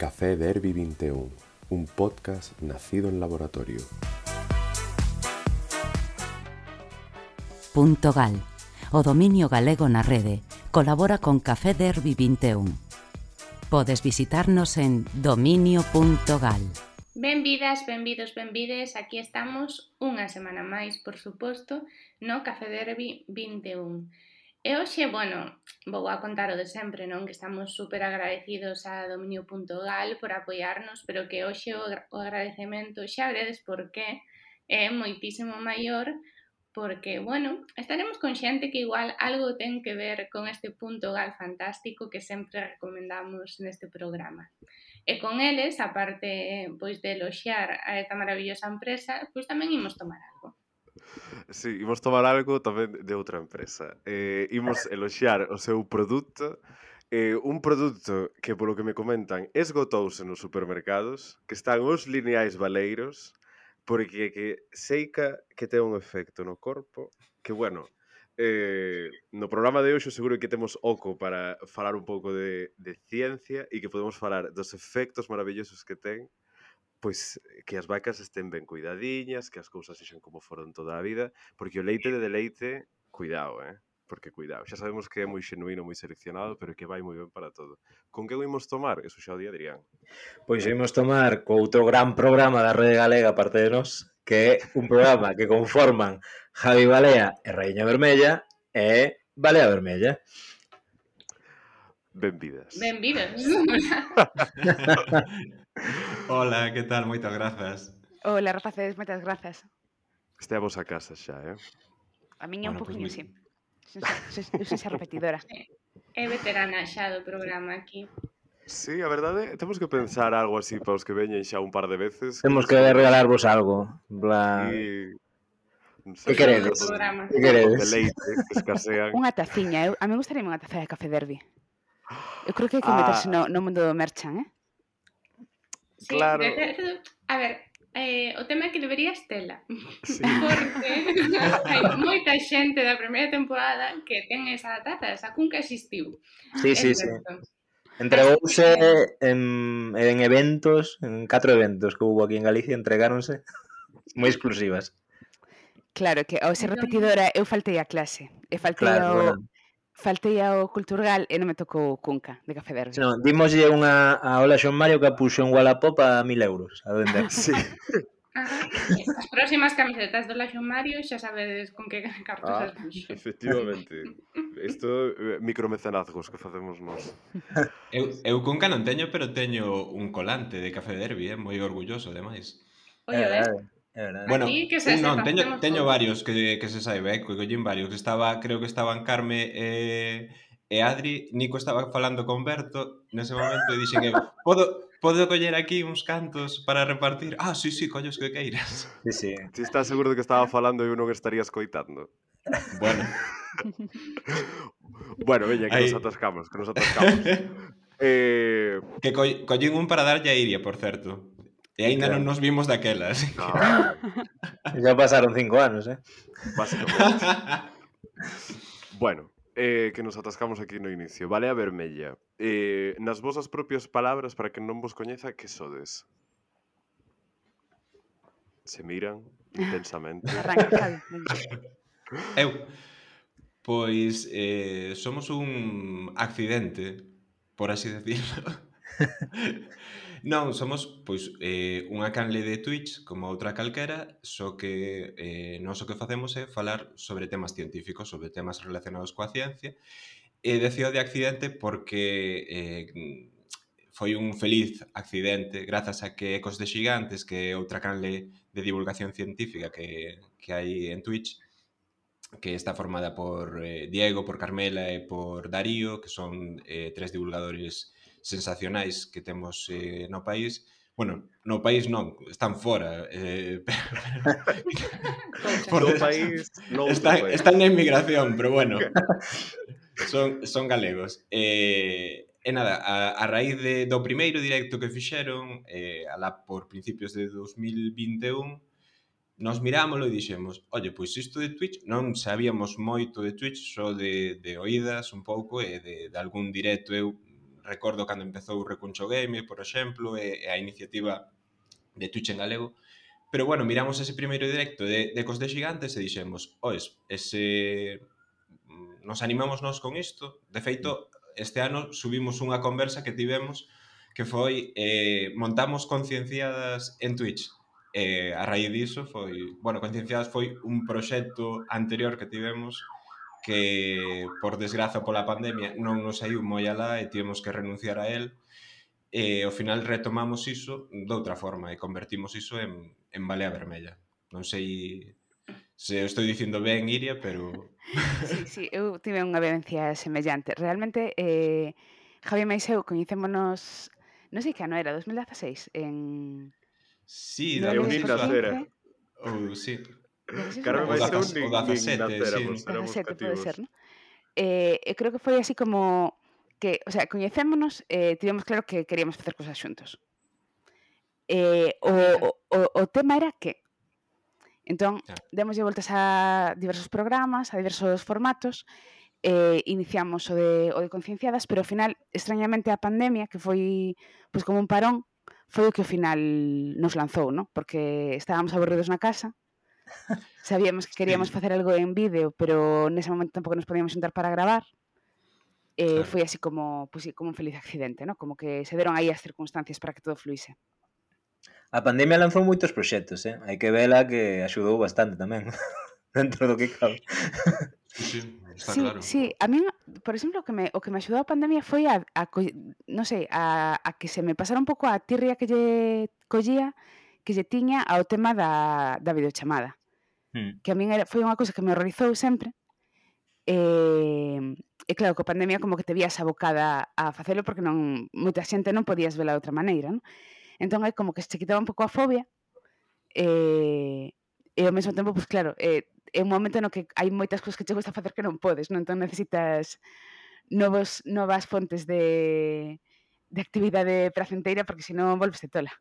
Café Derby 21, un podcast nacido en laboratorio. Punto Gal, o dominio galego na rede, colabora con Café Derby 21. Podes visitarnos en dominio.gal. Benvidas, benvidos, benvides, aquí estamos unha semana máis, por suposto, no Café Derby 21. E hoxe, bueno, vou a contar o de sempre, non? Que estamos super agradecidos a dominio.gal por apoiarnos, pero que hoxe o agradecemento xa veredes por qué é moitísimo maior porque, bueno, estaremos con xente que igual algo ten que ver con este punto gal fantástico que sempre recomendamos neste programa. E con eles, aparte pois de eloxar a esta maravillosa empresa, pois tamén imos tomar algo. Si, sí, imos tomar algo tamén de outra empresa. Eh, imos eloxiar o seu produto eh, un produto que, polo que me comentan, esgotouse nos supermercados, que están os lineais baleiros, porque que seica que ten un efecto no corpo, que, bueno, eh, no programa de hoxe seguro que temos oco para falar un pouco de, de ciencia e que podemos falar dos efectos maravillosos que ten pois que as vacas estén ben cuidadiñas, que as cousas sexan como foron toda a vida, porque o leite de deleite, cuidado, eh? Porque cuidado, xa sabemos que é moi xenuíno, moi seleccionado, pero que vai moi ben para todo. Con que o imos tomar? Eso xa o día dirían. Pois imos tomar co outro gran programa da Rede Galega, parte de nós, que é un programa que conforman Javi Balea e Raíña Vermella e Balea Vermella. Benvidas. Benvidas. Hola, que tal? Moitas grazas. Hola, Rafa Cedes, moitas grazas. Este a vosa casa xa, eh? A miña bueno, un poquinho, pues, sí. Eu sei xa repetidora. Eh, é veterana xa do programa aquí. Sí, a verdade, eh, temos que pensar algo así para os que veñen xa un par de veces. Temos que regalarvos algo. Bla... Sí. Que queredes? Que queredes? Leite, que escasean. Unha taciña. Eu, a mí gustaría unha taza de café derbi. Eu creo que hai que ah. meterse ah. no, no mundo do merchan, eh? Sí, claro. A ver, eh, o tema que deberías tela. Sí. Porque hai moita xente da primeira temporada que ten esa data, esa cunca existiu. Sí, sí, sí. Entregouse en, en eventos, en catro eventos que hubo aquí en Galicia, entregáronse moi exclusivas. Claro, que oh, ao ser repetidora eu faltei a clase. E faltei claro, ao, bueno faltei ao Culturgal e non me tocou Cunca de Café Verde. No, dimoslle unha a Ola Xon Mario que puxo en Wallapop a 1000 euros a vender. Sí. As próximas camisetas do Laxo Mario xa sabedes con que cartas ah, as Efectivamente. Isto é eh, micromecenazgos que facemos nós. Eu, eu cunca non teño, pero teño un colante de Café Derby, eh? moi orgulloso, ademais. Oye, eh, eh. É verdade. Bueno, Aquí, que se un, non, teño, teño varios que, que se saiba, eh, collín varios. Estaba, creo que estaban Carme e, eh, e Adri, Nico estaba falando con Berto, nese momento e dixen que podo, podo coller aquí uns cantos para repartir. Ah, sí, sí, collos que queiras. Sí, sí. Ti estás seguro de que estaba falando e eu non estaría escoitando. Bueno. bueno, veña, que Ahí. nos atascamos, que nos atascamos. eh... Que co collín un para darlle a Iria, por certo. E aínda claro. non nos vimos daquelas. No. ya pasaron cinco anos, eh? Básicamente. bueno, eh, que nos atascamos aquí no inicio. Vale a vermella. Eh, nas vosas propias palabras, para que non vos coñeza, que sodes? Se miran intensamente. Arranca, Eu. Pois eh, somos un accidente, por así decirlo. Non, somos pois eh, unha canle de Twitch como outra calquera, só que eh, non o que facemos é falar sobre temas científicos, sobre temas relacionados coa ciencia, e decido de accidente porque eh, foi un feliz accidente grazas a que Ecos de Xigantes, que é outra canle de divulgación científica que, que hai en Twitch, que está formada por eh, Diego, por Carmela e por Darío, que son eh, tres divulgadores científicos sensacionais que temos eh, no país, bueno, no país non, están fora. Eh, pero, por no país, no están, país. están en emigración, pero bueno, son, son galegos. Eh, e nada, a, a raíz de, do primeiro directo que fixeron, eh, alá por principios de 2021, nos mirámoslo e dixemos, oye, pois isto de Twitch non sabíamos moito de Twitch, só de, de oídas un pouco e de, de algún directo eu recordo cando empezou o Recuncho Game, por exemplo, e, e a iniciativa de Twitch en galego, pero bueno, miramos ese primeiro directo de, de Cos de Gigantes e dixemos, ois, ese... nos animamos nós con isto, de feito, este ano subimos unha conversa que tivemos que foi eh, montamos concienciadas en Twitch eh, a raíz diso foi, bueno, concienciadas foi un proxecto anterior que tivemos que por desgraza pola pandemia non nos saiu moi alá e tivemos que renunciar a él e ao final retomamos iso de outra forma e convertimos iso en, en balea vermella non sei se eu estou dicindo ben Iria, pero... Sí, sí, eu tive unha vivencia semellante. Realmente, eh, Javi e eu coñecémonos, non sei que ano era, 2016, en... Sí, da 2016. Ou, sí, Carmen vai ser un nin, Inglaterra, sí. por ser pode ser, ¿no? Eh, eu creo que foi así como que, o sea, coñecémonos, eh, tivemos claro que queríamos facer cousas xuntos. Eh, o, o, o tema era que Entón, claro. demoslle voltas a diversos programas, a diversos formatos, eh, iniciamos o de, o de concienciadas, pero ao final, extrañamente, a pandemia, que foi pois, como un parón, foi o que ao final nos lanzou, ¿no? porque estábamos aburridos na casa, Sabíamos que queríamos facer algo en vídeo, pero nese momento tampouco nos podíamos xuntar para gravar. Eh, claro. Foi así como, pues, sí, como un feliz accidente, ¿no? como que se deron aí as circunstancias para que todo fluise. A pandemia lanzou moitos proxectos, eh? hai que vela que axudou bastante tamén dentro do que cabe. Sí, sí, está sí, claro. Sí, a mí, por exemplo, o que me, o que me axudou a pandemia foi a, a non sei, a, a que se me pasara un pouco a tirria que lle collía que lle tiña ao tema da, da videochamada. Hmm. que a min era, foi unha cousa que me horrorizou sempre, e, e claro, que a pandemia como que te vías abocada a facelo porque non moita xente non podías vela de outra maneira, non? Entón é como que se quitaba un pouco a fobia e, e ao mesmo tempo, pues claro, é, é un momento no que hai moitas cousas que che gusta facer que non podes, non? Entón necesitas novos, novas fontes de, de actividade placenteira porque senón volveste tola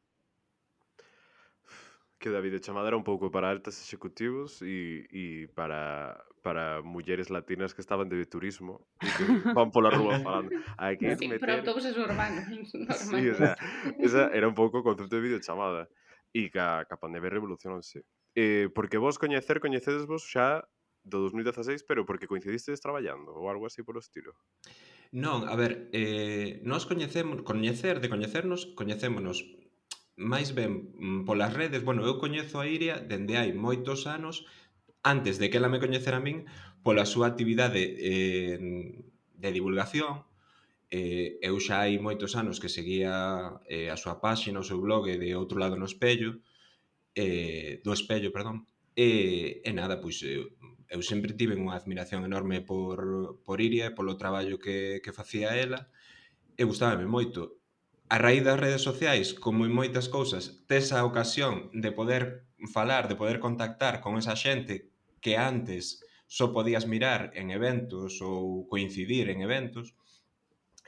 que da videochamada era un pouco para altas executivos e, e para, para mulleres latinas que estaban de turismo que van pola rúa falando. Hai que sí, meter... todos autobuses urbanos. sí, o sea, esa era un pouco o concepto de videochamada. E ca, ca pandemia revolucionouse. Eh, porque vos coñecer, coñecedes vos xa do 2016, pero porque coincidistes traballando ou algo así polo estilo. Non, a ver, eh, nos coñecemos, coñecer, de coñecernos, coñecémonos máis ben mm, polas redes, bueno, eu coñezo a Iria dende hai moitos anos, antes de que ela me coñecera a min, pola súa actividade eh, de divulgación, eh, eu xa hai moitos anos que seguía eh, a súa páxina, o seu blog de outro lado no espello, eh, do espello, perdón, e, e nada, pois eu, eu sempre tive unha admiración enorme por, por Iria e polo traballo que, que facía ela, e gustábame moito a raíz das redes sociais, como en moitas cousas, tes a ocasión de poder falar, de poder contactar con esa xente que antes só podías mirar en eventos ou coincidir en eventos,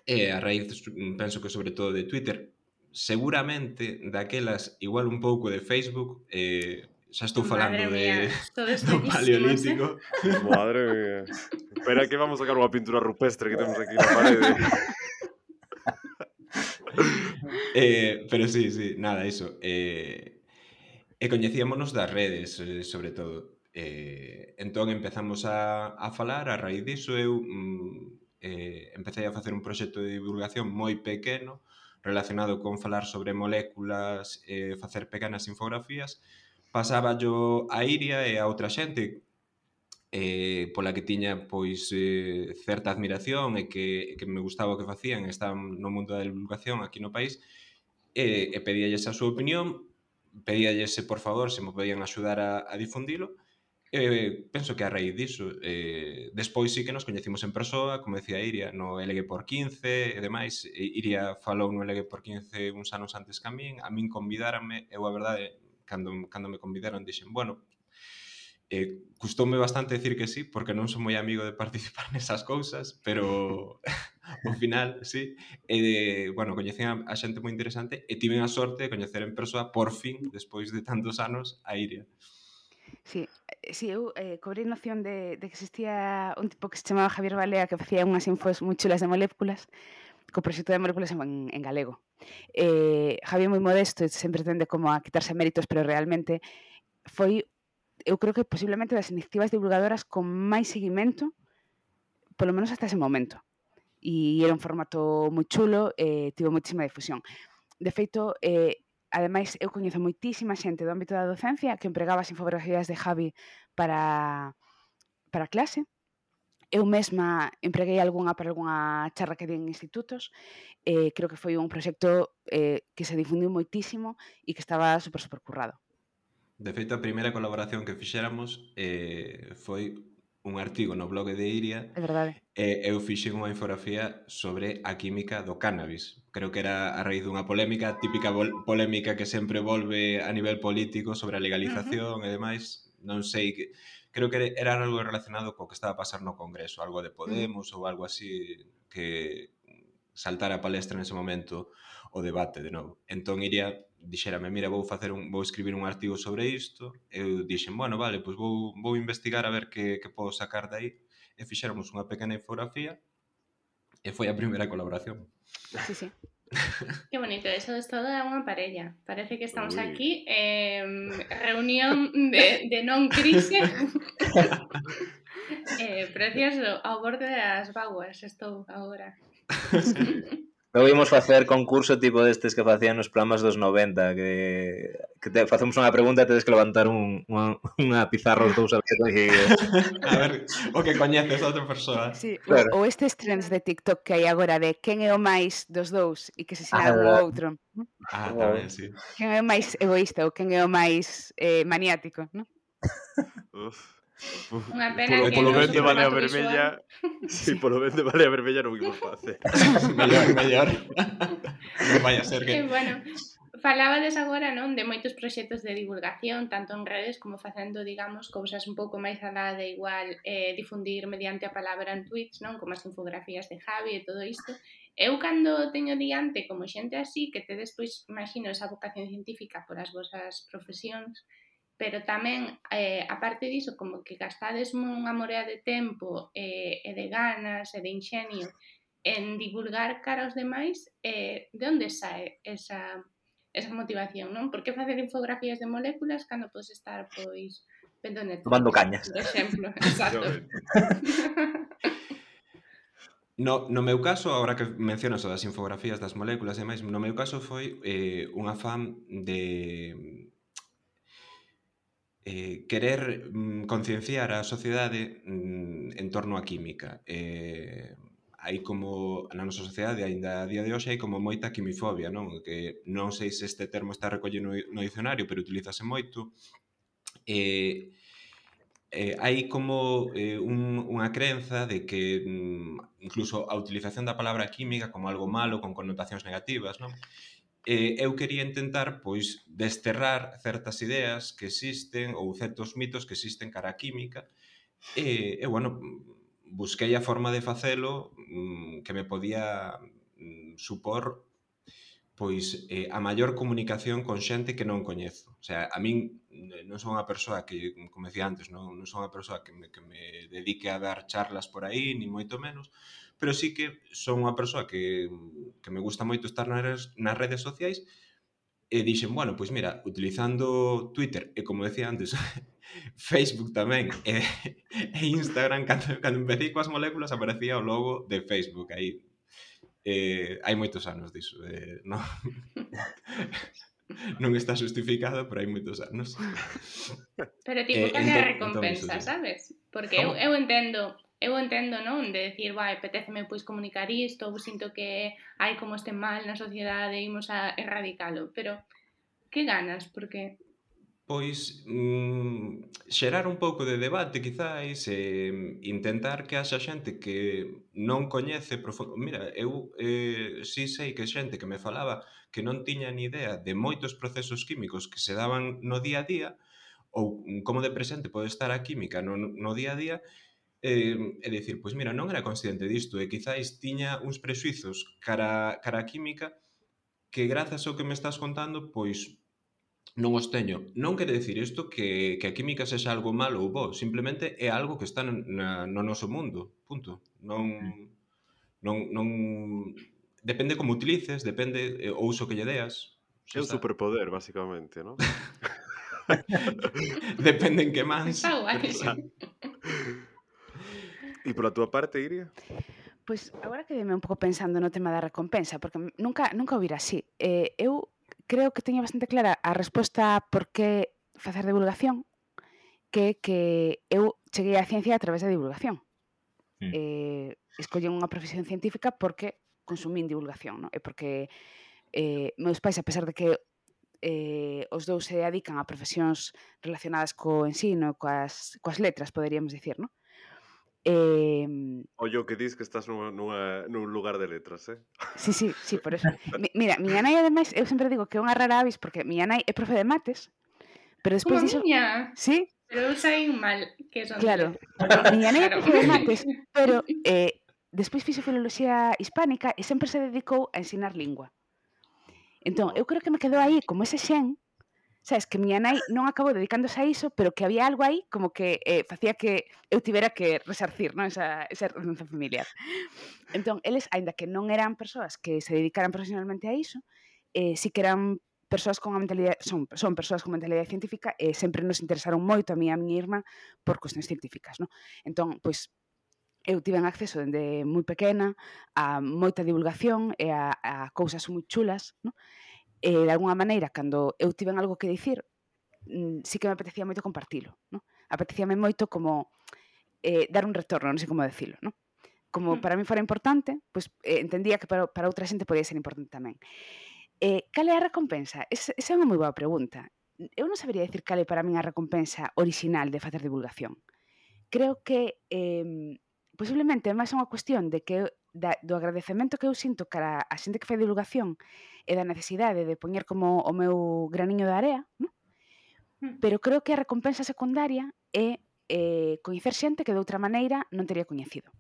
e a raíz, penso que sobre todo de Twitter, seguramente daquelas igual un pouco de Facebook, eh, xa estou falando Madre de do paleolítico. Madre mía. Espera que vamos a sacar unha pintura rupestre que temos aquí na parede. eh, pero sí, sí, nada, iso. Eh, e coñecíamonos das redes, eh, sobre todo. Eh, entón empezamos a, a falar, a raíz diso eu mm, eh, empecé a facer un proxecto de divulgación moi pequeno relacionado con falar sobre moléculas, eh, facer pequenas infografías, pasaba yo a Iria e a outra xente eh, pola que tiña pois eh, certa admiración e que, que me gustaba o que facían, está no mundo da divulgación aquí no país, e, e pedíalles a súa opinión, pedíalles se por favor se me podían axudar a, a difundilo, e eh, penso que a raíz diso. Eh, despois sí que nos coñecimos en persoa, como decía Iria, no LG por 15 e demais. Iria falou no LG por 15 uns anos antes que a min, a min convidarame, eu a verdade, cando, cando me convidaron, dixen, bueno, eh, custoume bastante decir que sí, porque non son moi amigo de participar nesas cousas, pero ao final, sí. E, eh, bueno, coñecen a, a xente moi interesante e tiven a sorte de coñecer en persoa, por fin, despois de tantos anos, a Iria. Sí, eh, sí eu eh, cobrei noción de, de que existía un tipo que se chamaba Javier Balea que facía unhas infos moi chulas de moléculas co proxecto de moléculas en, en galego. Eh, Javier moi modesto e sempre tende como a quitarse méritos, pero realmente foi eu creo que posiblemente das iniciativas divulgadoras con máis seguimento, polo menos hasta ese momento. E era un formato moi chulo e eh, tivo moitísima difusión. De feito, eh, ademais, eu coñezo moitísima xente do ámbito da docencia que empregaba as infografías de Javi para, para clase, eu mesma empreguei algunha para algunha charla que di en institutos. Eh, creo que foi un proxecto eh, que se difundiu moitísimo e que estaba super supercurrado. De feito, a primeira colaboración que fixéramos eh, foi un artigo no blog de Iria é verdade. e eu fixen unha infografía sobre a química do cannabis. Creo que era a raíz dunha polémica, típica polémica que sempre volve a nivel político sobre a legalización uh -huh. e demais. Non sei, que, creo que era algo relacionado co que estaba a pasar no Congreso, algo de Podemos uh -huh. ou algo así que saltara a palestra nese momento o debate de novo. Entón, Iria dixérame, mira, vou facer un vou escribir un artigo sobre isto. Eu dixen, bueno, vale, pois vou vou investigar a ver que que podo sacar de aí e fixéramos unha pequena infografía e foi a primeira colaboración. Sí, sí. Que bonito, eso es todo unha parella. Parece que estamos Uy. aquí eh, reunión de, de non crise. eh, precioso, ao borde das baguas estou agora. Logo ímos facer concurso tipo destes que facían nos programas dos 90 que, que te, facemos unha pregunta e tedes que levantar un, unha, unha pizarra os dous a ver, que... a ver o que coñeces a outra persoa sí, claro. ou estes trends de TikTok que hai agora de quen é o máis dos dous e que se sinala ah, o outro ah, oh. tamén, sí. quen é o máis egoísta ou quen é o máis eh, maniático ¿no? Uf. Unha pena polo, que polo ben de Balea Vermella. Si, sí, polo ben de Balea Vermella non imos facer Mellor, mellor Non vai a ser que... Eh, bueno, falabades agora, non, de moitos proxectos de divulgación, tanto en redes como facendo, digamos, cousas un pouco máis alá de igual eh, difundir mediante a palabra en tweets, non, como as infografías de Javi e todo isto. Eu cando teño diante como xente así que te despois imagino esa vocación científica por as vosas profesións, pero tamén, eh, aparte diso, como que gastades unha morea de tempo eh, e de ganas e de ingenio en divulgar cara aos demais, eh, de onde sae esa, esa motivación, non? Por que facer infografías de moléculas cando podes estar, pois, vendo Netflix? Tomando cañas. Por exemplo, exacto. No, no meu caso, ahora que mencionas as infografías das moléculas e máis, no meu caso foi eh, unha fan de eh, querer mm, concienciar a sociedade mm, en torno á química. Eh, hai como na nosa sociedade aínda a día de hoxe hai como moita quimifobia, non? Que non sei se este termo está recollido no, no dicionario, pero utilízase moito. Eh, eh, hai como eh, un, unha crenza de que mm, incluso a utilización da palabra química como algo malo, con connotacións negativas, non? eh, eu quería intentar pois desterrar certas ideas que existen ou certos mitos que existen cara a química e, e bueno, busquei a forma de facelo mm, que me podía mm, supor pois eh, a maior comunicación con xente que non coñezo. O sea, a min non son unha persoa que, como decía antes, non, non son unha persoa que me, que me dedique a dar charlas por aí, ni moito menos, pero sí que son unha persoa que, que me gusta moito estar nas, nas redes sociais e dixen, bueno, pois mira, utilizando Twitter e como decía antes, Facebook tamén e, e Instagram, cando, cando empecé coas moléculas aparecía o logo de Facebook aí. Eh, hai moitos anos diso, eh, non? non está justificado, pero hai moitos anos. Pero tipo, eh, cal é a entón, entón recompensa, entón, sabes? Porque ¿Cómo? eu, eu entendo eu entendo, non? De decir, vai, petéceme pois comunicar isto, ou sinto que hai como este mal na sociedade e imos a erradicalo, pero que ganas? Porque pois mm, xerar un pouco de debate quizáis e mm, intentar que haxa xente que non coñece profundo... Mira, eu eh, si sei que xente que me falaba que non tiña ni idea de moitos procesos químicos que se daban no día a día ou mm, como de presente pode estar a química no, no día a día eh, e dicir, pois mira, non era consciente disto e quizáis tiña uns prexuizos cara, cara a química que grazas ao que me estás contando, pois non os teño. Non quere decir isto que, que a química sexa algo malo ou bo, simplemente é algo que está na, no noso mundo, punto. Non, non, non... Depende como utilices, depende eh, o uso que lle deas. É un superpoder, basicamente, non? depende en que mans. Está guai. E pola túa parte, Iria? Pois agora que un pouco pensando no tema da recompensa, porque nunca nunca o vira así. Eh, eu creo que teño bastante clara a resposta a por que facer divulgación, que que eu cheguei á ciencia a través da divulgación. Mm. Eh, escollen unha profesión científica porque consumín divulgación, non? E porque eh, meus pais, a pesar de que eh, os dous se dedican a profesións relacionadas co ensino, coas, coas letras, poderíamos dicir, non? Eh, Ollo que dis que estás nunha, nunha, nun lugar de letras, eh? Sí, sí, sí, por eso. Mi, mira, miña nai, ademais, eu sempre digo que é unha rara avis porque miña nai é profe de mates, pero despois... Como dixo... miña? Sí? Pero eu saín mal, que son... Claro, miña nai é profe de mates, pero eh, despois fixo filoloxía hispánica e sempre se dedicou a ensinar lingua. Entón, eu creo que me quedou aí como ese xen sabes, que miña nai non acabou dedicándose a iso, pero que había algo aí como que eh, facía que eu tivera que resarcir non? Esa, esa renunza familiar. Entón, eles, aínda que non eran persoas que se dedicaran profesionalmente a iso, eh, si que eran persoas con a mentalidade son, son persoas con mentalidade científica e eh, sempre nos interesaron moito a mí e a miña irmá por cuestións científicas, non? Entón, pois eu tiven acceso dende moi pequena a moita divulgación e a, a cousas moi chulas, non? E, de alguna maneira, cando eu tiven algo que dicir, mm, sí que me apetecía moito compartilo. No? Apetecíame moito como eh, dar un retorno, non sei como decirlo. No? Como mm. para mí fora importante, pois pues, eh, entendía que para, para outra xente podía ser importante tamén. Eh, cal é a recompensa? Es, esa é unha moi boa pregunta. Eu non sabería decir cal é para min a recompensa orixinal de facer divulgación. Creo que eh, posiblemente é máis unha cuestión de que da, do agradecemento que eu sinto cara a xente que fai divulgación e da necesidade de poñer como o meu graniño de area, non? Hmm. pero creo que a recompensa secundaria é eh, coñecer xente que de outra maneira non teria coñecido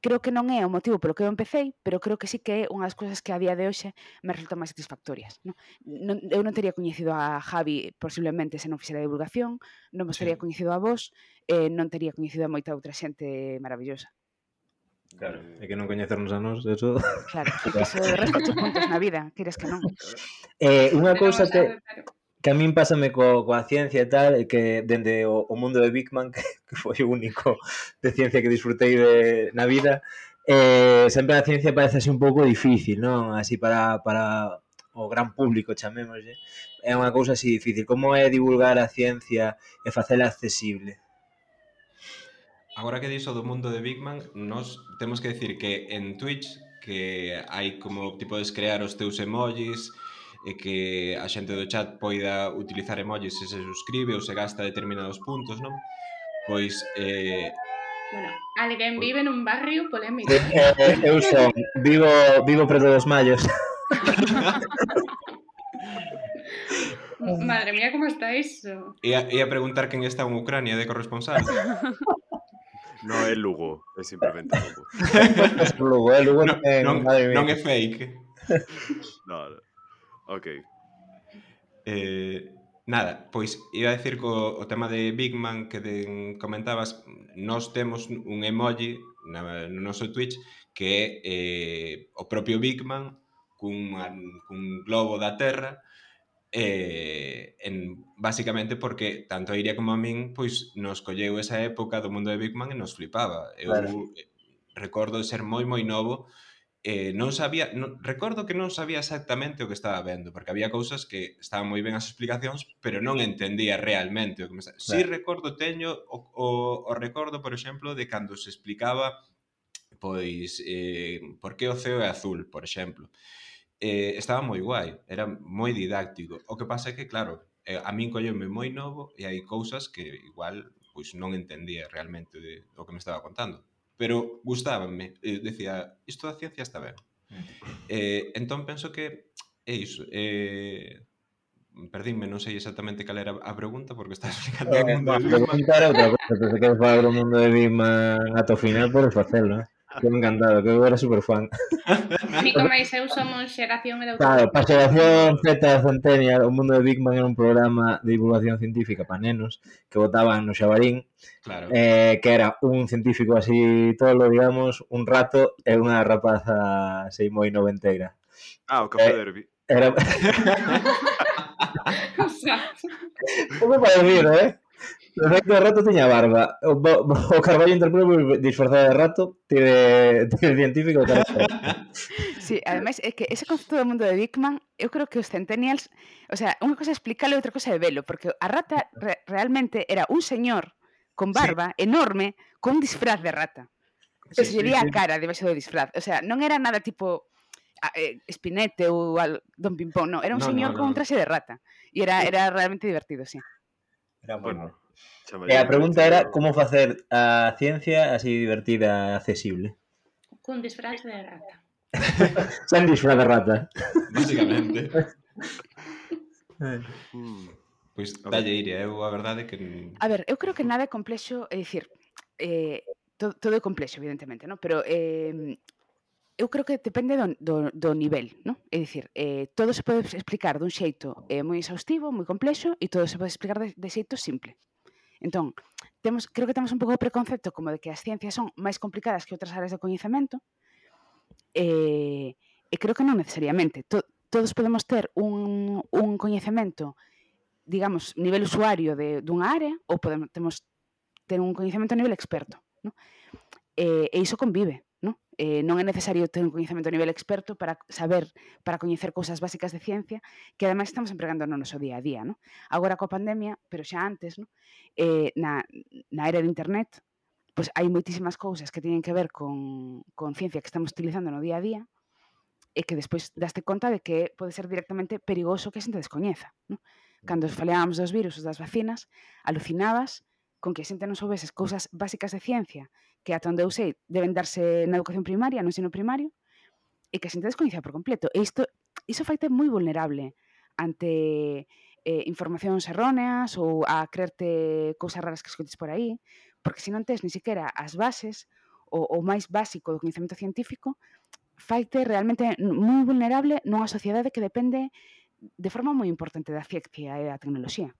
creo que non é o motivo polo que eu empecé, pero creo que sí que é unha das cousas que a día de hoxe me resultan máis satisfactorias. Non? Non, eu non teria coñecido a Javi posiblemente se non fixera divulgación, non vos sí. teria coñecido a vos, eh, non teria coñecido a moita outra xente maravillosa. Claro, eh, é que non coñecernos a nós, eso... Claro, porque eso resta puntos na vida, queres que non. Eh, unha cousa que... Pero que a min pásame co, coa ciencia e tal, e que dende o, o mundo de Big Man, que, que foi o único de ciencia que disfrutei de, na vida, eh, sempre a ciencia parece así un pouco difícil, non? Así para, para o gran público, chamémoslle. É unha cousa así difícil. Como é divulgar a ciencia e facela accesible? Agora que dixo do mundo de Big Man, nós temos que decir que en Twitch que hai como tipo descrear os teus emojis, e que a xente do chat poida utilizar emojis se se suscribe ou se gasta determinados puntos, non? Pois eh, Bueno, alguén vive nun barrio polémico. Eh, eu son, vivo, vivo preto dos mallos. Madre mía, como está iso? E a, e a preguntar quen está en Ucrania de corresponsal. No é Lugo, é simplemente Lugo. Lugo, é Lugo. Non, non, non é fake. No, no. Ok. Eh, nada, pois iba a decir co o tema de Big Man que de, comentabas, nós temos un emoji na, no noso Twitch que é eh, o propio Big Man cun, cun globo da Terra eh, en, basicamente porque tanto a Iria como a min pois nos colleu esa época do mundo de Big Man e nos flipaba. Eu claro. recordo ser moi moi novo eh, non sabía, non, recordo que non sabía exactamente o que estaba vendo, porque había cousas que estaban moi ben as explicacións, pero non entendía realmente o que me estaba... Claro. Si sí, recordo teño o, o, o recordo, por exemplo, de cando se explicaba pois eh, por que o ceo é azul, por exemplo. Eh, estaba moi guai, era moi didáctico. O que pasa é que, claro, eh, a min colleume moi novo e hai cousas que igual pois non entendía realmente de, o que me estaba contando pero gustábanme. eh, decía, isto da ciencia está ben. Mm. eh, entón penso que é iso. Eh, perdínme, non sei exactamente cal era a pregunta porque estás explicando o mundo de Bismarck. Preguntar outra cosa, se queres falar do mundo de Bismarck ata o final, podes facelo, eh? Estou encantado, que eu era super fan. Nico máis eu somos xeración era Claro, para xeración Z Centennial, o mundo de Big Man era un programa de divulgación científica para nenos que votaban no xabarín, claro. eh, que era un científico así tolo, digamos, un rato e unha rapaza así moi noventeira. Ah, o Café eh, Derby. Era... o sea... Un pouco parecido, eh? De feito, de rato tiña barba. O, o Carballo interpelou disfrazado de rato, tiene, tiene científico cara. sí, ademais é que ese concepto do mundo de Bigman, eu creo que os centennials, o sea, unha cosa é explicarlo e outra cosa é velo, porque a rata re, realmente era un señor con barba sí. enorme con disfraz de rata. Sí, se sí, sí. a cara debaixo do disfraz. O sea, non era nada tipo ah, eh, Spinete ou al, Don Pimpón, no, era un no, señor no, no, con un traxe de rata. E era, era realmente divertido, sí. Era bueno. bueno. E eh, a pregunta era como facer a ciencia así divertida, e accesible. Cun disfraz de rata. Sen disfraz de rata. Básicamente. pois pues, dalle iria, eu a verdade que... A ver, eu creo que nada é complexo, é dicir, eh, todo, todo é complexo, evidentemente, non? Pero eh, eu creo que depende do, do, do nivel, non? É dicir, eh, todo se pode explicar dun xeito eh, moi exhaustivo, moi complexo, e todo se pode explicar de, de xeito simple. Entón, temos, creo que temos un pouco o preconcepto como de que as ciencias son máis complicadas que outras áreas do coñecemento e, e creo que non necesariamente. To, todos podemos ter un, un coñecemento digamos, nivel usuario de, dunha área ou podemos temos, ter un coñecemento a nivel experto. No? E, e iso convive. No? Eh, non é necesario ter un coñecemento a nivel experto para saber, para coñecer cousas básicas de ciencia que ademais estamos empregando no noso día a día. No? Agora coa pandemia, pero xa antes, no? eh, na, na era de internet, pois hai moitísimas cousas que teñen que ver con, con ciencia que estamos utilizando no día a día e que despois daste conta de que pode ser directamente perigoso que a xente descoñeza. No? Cando mm. faleábamos dos virus ou das vacinas, alucinabas con que a xente non soubeses cousas básicas de ciencia que ata onde eu sei deben darse na educación primaria, no ensino primario, e que a xente descoñecía por completo. E isto, iso faite moi vulnerable ante eh, informacións erróneas ou a creerte cousas raras que escoites por aí, porque se non tes ni siquiera as bases o, o máis básico do coñecemento científico, faite realmente moi vulnerable nunha sociedade que depende de forma moi importante da ciencia e da tecnoloxía.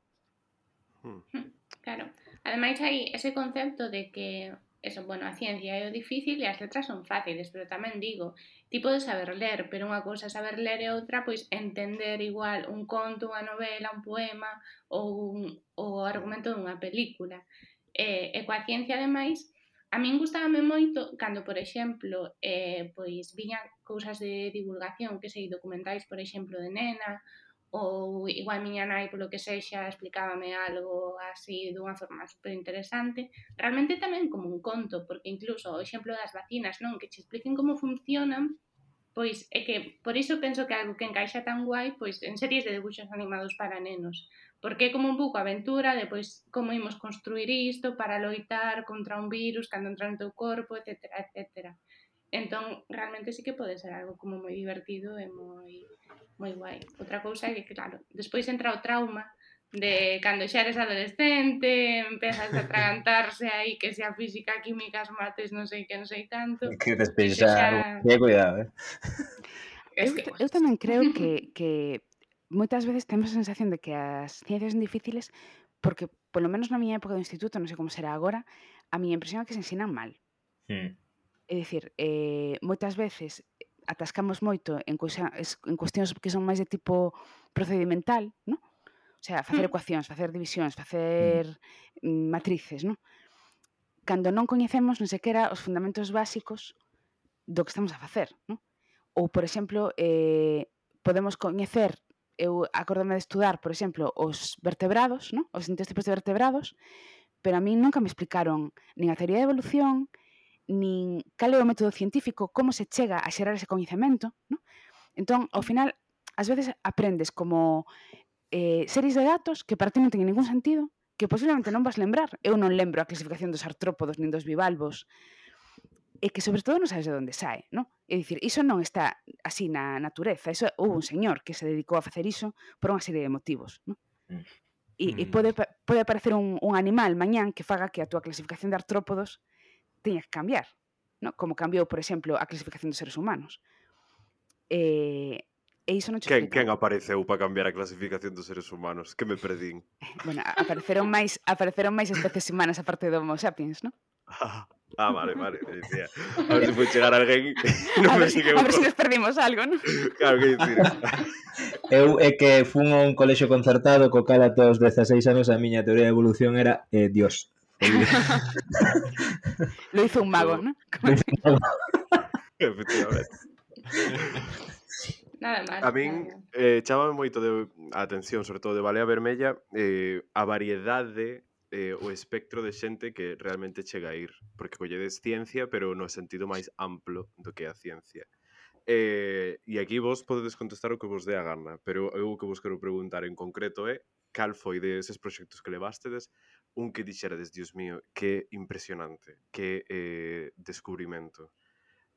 Hmm. Hmm, claro. Ademais, hai ese concepto de que eso, bueno, a ciencia é o difícil e as letras son fáciles, pero tamén digo, tipo de saber ler, pero unha cousa é saber ler e outra, pois, entender igual un conto, unha novela, un poema ou un, o argumento dunha película. E, e coa ciencia, ademais, a min gustábame moito cando, por exemplo, eh, pois, viñan cousas de divulgación, que sei, documentais, por exemplo, de nena, ou igual miña nai polo que sexa explicábame algo así dunha forma super interesante, realmente tamén como un conto, porque incluso o exemplo das vacinas, non, que che expliquen como funcionan, pois é que por iso penso que algo que encaixa tan guai, pois en series de debuxos animados para nenos, porque é como un pouco aventura de pois como imos construir isto para loitar contra un virus cando entra no teu corpo, etc, etc. Entón, realmente sí que pode ser algo como moi divertido e moi moi guai. Outra cousa é que, claro, despois entra o trauma de cando xa eres adolescente, empezas a atragantarse aí que sea física, química, mates, non sei que, non sei tanto. Que despois xa... Que cuidado, eh? Es que... Eu, eu tamén creo que, que moitas veces temos a sensación de que as ciencias son difíciles porque, polo menos na miña época do instituto, non sei como será agora, a miña impresión é que se ensinan mal. Sí. É dicir, eh, moitas veces atascamos moito en, coisa, en cuestións que son máis de tipo procedimental, non? O sea, facer mm. ecuacións, facer divisións, mm. facer mm. matrices, non? Cando non coñecemos non sequera os fundamentos básicos do que estamos a facer, non? Ou, por exemplo, eh, podemos coñecer eu acórdame de estudar, por exemplo, os vertebrados, ¿no? os distintos tipos de vertebrados, pero a mí nunca me explicaron nin a teoría de evolución, nin cal é o método científico, como se chega a xerar ese coñecemento, no? Entón, ao final, ás veces aprendes como eh, series de datos que para ti non teñen ningún sentido, que posiblemente non vas lembrar. Eu non lembro a clasificación dos artrópodos nin dos bivalvos, e que sobre todo non sabes de onde sae, non? É dicir, iso non está así na natureza, iso houve un señor que se dedicou a facer iso por unha serie de motivos, non? Mm. E, e mm. pode, pode aparecer un, un animal mañán que faga que a túa clasificación de artrópodos teña que cambiar, ¿no? como cambiou, por exemplo, a clasificación dos seres humanos. Eh, e iso non quen, quen apareceu para cambiar a clasificación dos seres humanos? Que me perdín? Bueno, apareceron máis apareceron máis especies humanas aparte do Homo sapiens, non? Ah, vale, vale. Decía. A ver se si chegar alguén. No a, ver, si, a ver se si nos perdimos algo, non? Claro, que dicir. Eu é que fun a un colexo concertado co cal até os 16 anos a miña teoría de evolución era eh, Dios. Lo hizo un mago, ¿no? Como hizo. Efectivamente. Nada máis. A min eh, chamame moito de, a atención, sobre todo de Balea Vermella, eh, a variedade eh, o espectro de xente que realmente chega a ir, porque colledes ciencia, pero no sentido máis amplo do que a ciencia. Eh, e aquí vos podedes contestar o que vos dé a gana, pero eu o que vos quero preguntar en concreto é cal foi deses proxectos que levástedes un que dixerades, dios mío, que impresionante, que eh, descubrimento.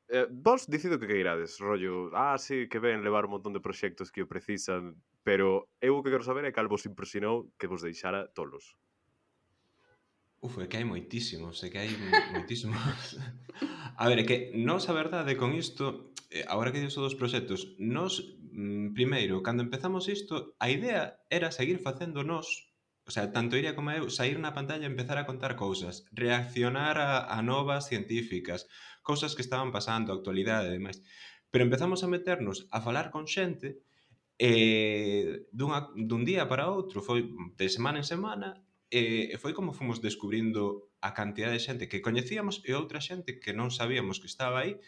Eh, vos dicido que queirades, rollo, ah, sí, que ben levar un montón de proxectos que o precisan, pero eu o que quero saber é cal vos impresionou que vos deixara tolos. Uf, é que hai moitísimos, é que hai moitísimos. a ver, é que nos a verdade con isto, eh, agora que dixo dos proxectos, nos, mm, primeiro, cando empezamos isto, a idea era seguir facendo nos O sea, tanto Iria como eu, sair na pantalla e empezar a contar cousas, reaccionar a, a novas científicas, cousas que estaban pasando, actualidade e demais. Pero empezamos a meternos a falar con xente e dunha, dun día para outro, foi de semana en semana, e foi como fomos descubrindo a cantidad de xente que coñecíamos e outra xente que non sabíamos que estaba aí,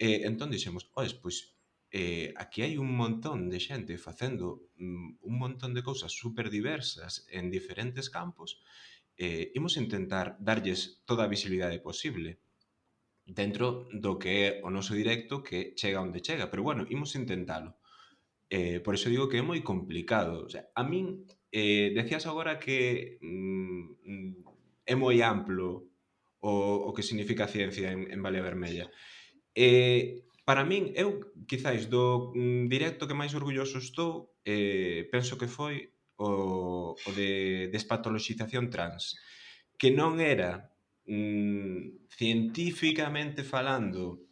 e entón dixemos, ois, pois eh, aquí hai un montón de xente facendo mm, un montón de cousas super diversas en diferentes campos, eh, imos intentar darlles toda a visibilidade posible dentro do que é o noso directo que chega onde chega, pero bueno, imos intentalo. Eh, por iso digo que é moi complicado. O sea, a min, eh, decías agora que mm, é moi amplo o, o que significa ciencia en, en Valea Vermella. Eh, Para min, eu, quizáis, do mm, directo que máis orgulloso estou, eh, penso que foi o, o de despatoloxización trans, que non era mm, científicamente falando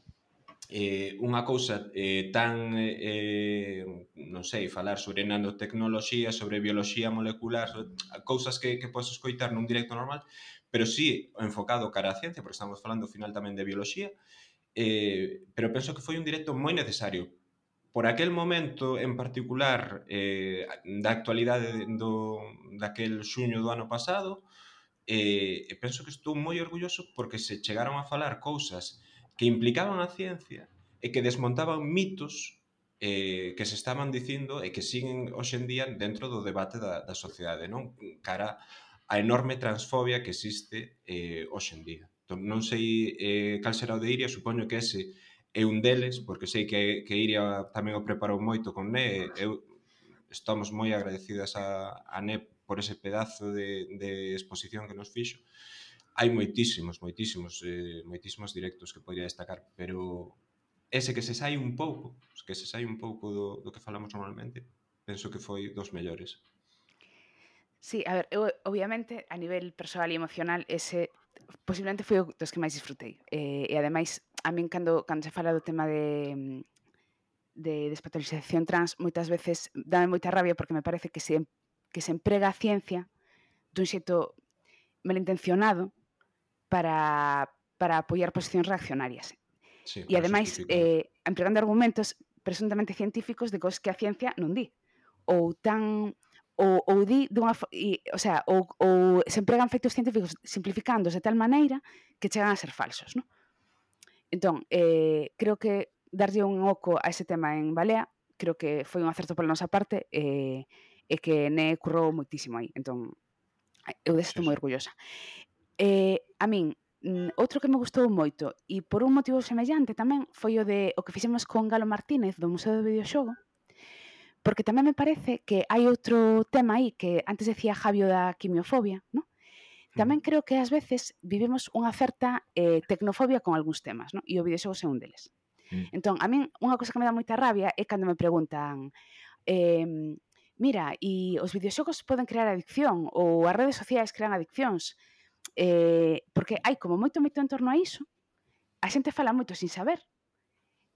eh, unha cousa eh, tan, eh, non sei, falar sobre nanotecnoloxía, sobre bioloxía molecular, cousas que, que podes escoitar nun directo normal, pero sí enfocado cara á ciencia, porque estamos falando ao final tamén de bioloxía, eh, eh, pero penso que foi un directo moi necesario. Por aquel momento en particular eh, da actualidade do, daquel xuño do ano pasado, eh, penso que estou moi orgulloso porque se chegaron a falar cousas que implicaban a ciencia e que desmontaban mitos eh, que se estaban dicindo e que siguen hoxendía dentro do debate da, da sociedade, non? Cara a enorme transfobia que existe eh, hoxendía. Entón, non sei eh, cal será o de Iria, supoño que ese é un deles, porque sei que, que Iria tamén o preparou moito con Ne, eu estamos moi agradecidas a, a Ne por ese pedazo de, de exposición que nos fixo. Hai moitísimos, moitísimos, eh, moitísimos directos que podría destacar, pero ese que se sai un pouco, que se sai un pouco do, do que falamos normalmente, penso que foi dos mellores. Sí, a ver, eu, obviamente, a nivel persoal e emocional, ese posiblemente foi o dos que máis disfrutei. Eh, e ademais, a min cando, cando se fala do tema de mm, de despatologización trans, moitas veces dame moita rabia porque me parece que se, que se emprega a ciencia dun xeito malintencionado para, para apoiar posicións reaccionarias. Sí, e ademais, eh, empregando argumentos presuntamente científicos de cos que a ciencia non di. Ou tan ou, ou di dunha, e, o sea, ou, ou se empregan feitos científicos simplificándose de tal maneira que chegan a ser falsos, non? Entón, eh, creo que darlle un oco a ese tema en Balea, creo que foi un acerto pola nosa parte e, eh, e que ne currou moitísimo aí. Entón, eu desto moi orgullosa. Eh, a min, mm, outro que me gustou moito, e por un motivo semellante tamén, foi o de o que fixemos con Galo Martínez do Museo do Videoxogo, porque tamén me parece que hai outro tema aí que antes decía Javio da quimiofobia, ¿no? Tamén creo que ás veces vivimos unha certa eh, tecnofobia con algúns temas, ¿no? e o videoxogo é un deles. Mm. Entón, a min unha cosa que me dá moita rabia é cando me preguntan eh, mira, e os videoxogos poden crear adicción ou as redes sociais crean adiccións eh, porque hai como moito mito en torno a iso a xente fala moito sin saber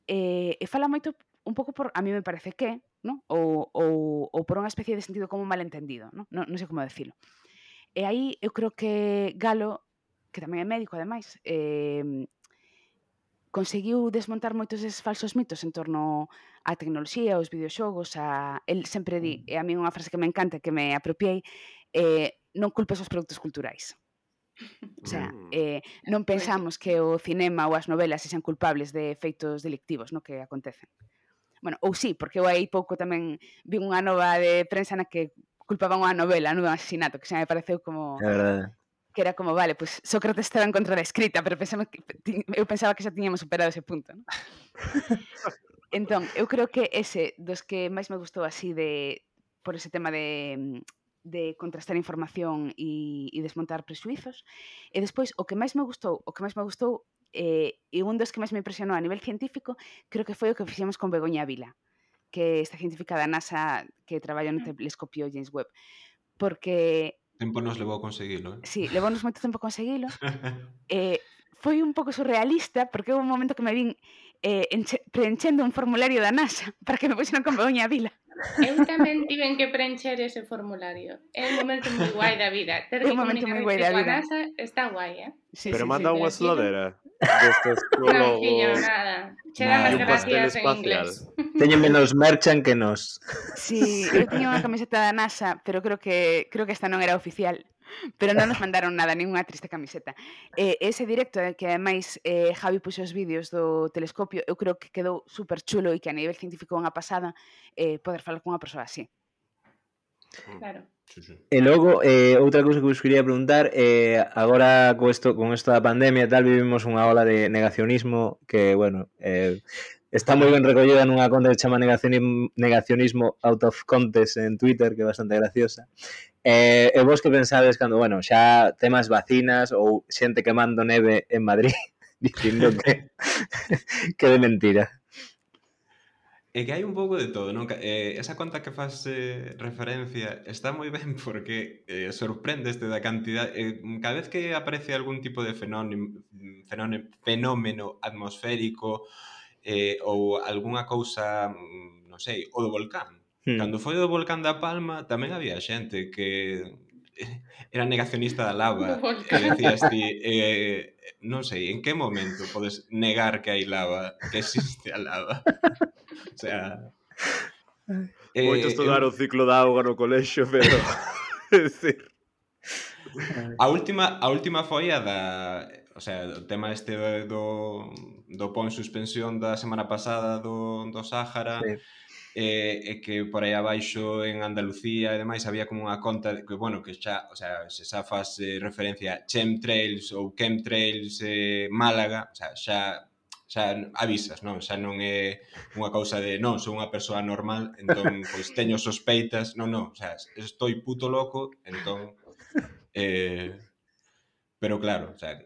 eh, e fala moito un pouco por, a mí me parece que ¿no? Ou, ou, ou por unha especie de sentido como malentendido, non? Non, non sei como decirlo. Eh, e aí eu creo que Galo, que tamén é médico ademais, eh, conseguiu desmontar moitos eses falsos mitos en torno á tecnoloxía, aos videoxogos, a... El sempre di, mm. e a mí unha frase que me encanta, que me apropiei, eh, non culpes os produtos culturais. O sea, mm. eh, non pois pensamos que o cinema ou as novelas sexan culpables de feitos delictivos no que acontecen bueno, ou sí, porque eu aí pouco tamén vi unha nova de prensa na que culpaban unha novela, non un asesinato, que xa me pareceu como... É verdade que era como, vale, pues Sócrates estaba en contra da escrita, pero pensamos que, eu pensaba que xa tiñamos superado ese punto, ¿no? entón, eu creo que ese dos que máis me gustou así de por ese tema de mm, de contrastar información e, e desmontar prexuizos. E despois, o que máis me gustou, o que máis me gustou eh, e un dos que máis me impresionou a nivel científico, creo que foi o que fixemos con Begoña Vila, que é esta científica da NASA que traballa no mm. telescopio James Webb. Porque... Tempo nos levou a conseguilo. Eh? Sí, levounos moito tempo a conseguilo. eh, foi un pouco surrealista porque houve un momento que me vin eh, preenchendo un formulario da NASA para que me puxeran con Begoña Vila. Eu tamén tiven que preencher ese formulario. É un momento moi guai da vida. Ter que moi guai da vida. NASA está guai, eh? Sí, pero sí, manda sí, una sudadera destas polo... Tranquillo, nada. Che dan as gracias en inglés. Teñen menos merchan que nos. Sí, eu tiña unha camiseta da NASA, pero creo que creo que esta non era oficial. Pero non nos mandaron nada, ninguna triste camiseta. Eh, ese directo eh, que ademais eh, Javi puxo os vídeos do telescopio, eu creo que quedou super chulo e que a nivel científico é unha pasada eh, poder falar con unha persoa así. Claro. Sí, sí. E logo, eh, outra cousa que vos quería preguntar eh, agora co esto, con esta pandemia e tal, vivimos unha ola de negacionismo que, bueno, eh, está moi ben recollida nunha conta que chama negacionismo, negacionismo out of contest en Twitter, que é bastante graciosa. Eh, e vos que pensades cando, bueno, xa temas vacinas ou xente quemando neve en Madrid dicindo que, que de mentira? É que hai un pouco de todo, non? Eh, esa conta que faz eh, referencia está moi ben porque eh, sorprende este da cantidad... Eh, cada vez que aparece algún tipo de fenómeno, fenómeno atmosférico eh, ou algunha cousa, mm, non sei, o do volcán. Hmm. Cando foi o do volcán da Palma tamén había xente que eh, era negacionista da lava. E decías ti, eh, non sei, en que momento podes negar que hai lava, que existe a lava? o sea... Eh, Moito estudar eu... o ciclo da auga no colexo, pero... é dicir... A última, a última foi a da... O sea, o tema este do, do pon suspensión da semana pasada do, do Sáhara... Sí e, e que por aí abaixo en Andalucía e demais había como unha conta que, bueno, que xa, o sea, se xa faz eh, referencia a chemtrails ou chemtrails eh, Málaga, o sea, xa xa avisas, non? Xa non é unha causa de, non, sou unha persoa normal, entón, pois teño sospeitas, non, non, o sea, estou puto loco, entón, eh, pero claro, o sea,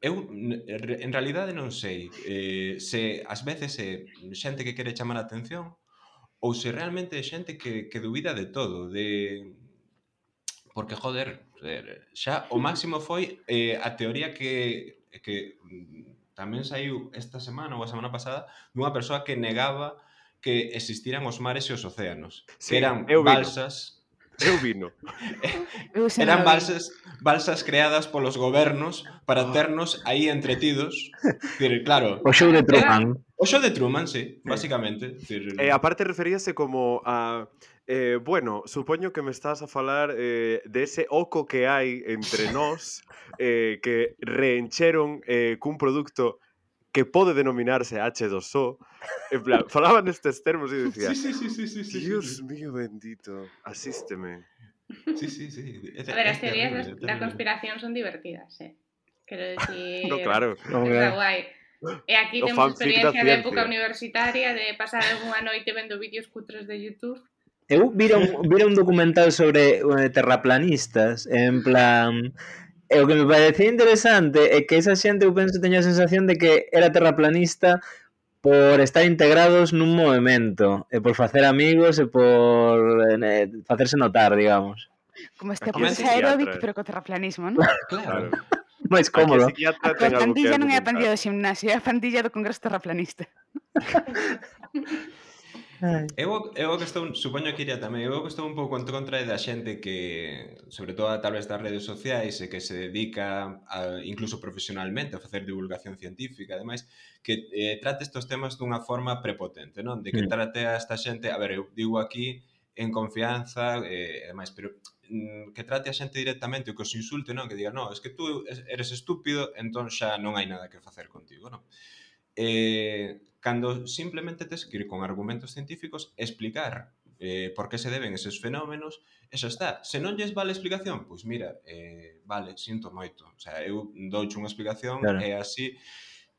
Eu, en realidade, non sei eh, se ás veces é xente que quere chamar a atención ou se realmente é xente que, que dubida de todo, de... Porque, joder, xa o máximo foi eh, a teoría que, que mm, tamén saiu esta semana ou a semana pasada dunha persoa que negaba que existiran os mares e os océanos. Sí, que eran eu balsas... Vino Eu vino. Eu Eran balsas, balsas creadas polos gobernos para ah. ternos aí entretidos. Dir, claro. O show de Truman. Era, o show de Truman, sí, basicamente. Dir, eh, aparte referíase como a... Eh, bueno, supoño que me estás a falar eh, de ese oco que hai entre nós eh, que reencheron eh, cun producto que pode denominarse H2O, en plan, falaban nestes termos e dicía, sí, sí, sí, sí, sí, Dios sí. mío bendito, asísteme. Sí, sí, sí. Es, a ver, as teorías terrible, da terrible. conspiración son divertidas, eh. Quero dicir... No, claro. Está guai. E aquí no temos experiencia de época universitaria de pasar unha noite vendo vídeos cutres de YouTube Eu vira un, vira un documental sobre eh, terraplanistas, en plan E o que me parecía interesante é que esa xente, eu penso, teña a sensación de que era terraplanista por estar integrados nun movimento, e por facer amigos e por eh, facerse notar, digamos. Como este apuntes aeróbic, pero co terraplanismo, non? Claro. Máis cómodo. A, a pandilla non é a pandilla do gimnasio, é a pandilla do Congreso Terraplanista. Eu, eu que estou, supoño que iría tamén, eu que estou un pouco en contra da xente que, sobre todo a través das redes sociais, e que se dedica a, incluso profesionalmente a facer divulgación científica, ademais, que eh, trate estes temas dunha forma prepotente, non? De que mm. trate a esta xente, a ver, eu digo aquí en confianza, eh, ademais, pero mm, que trate a xente directamente o que os insulte, non? Que diga, non, es que tú eres estúpido, entón xa non hai nada que facer contigo, non? eh, cando simplemente tes que ir con argumentos científicos explicar eh, por que se deben eses fenómenos, e xa está. Se non lles vale a explicación, pois mira, eh, vale, sinto moito. O sea, eu douche unha explicación claro. e así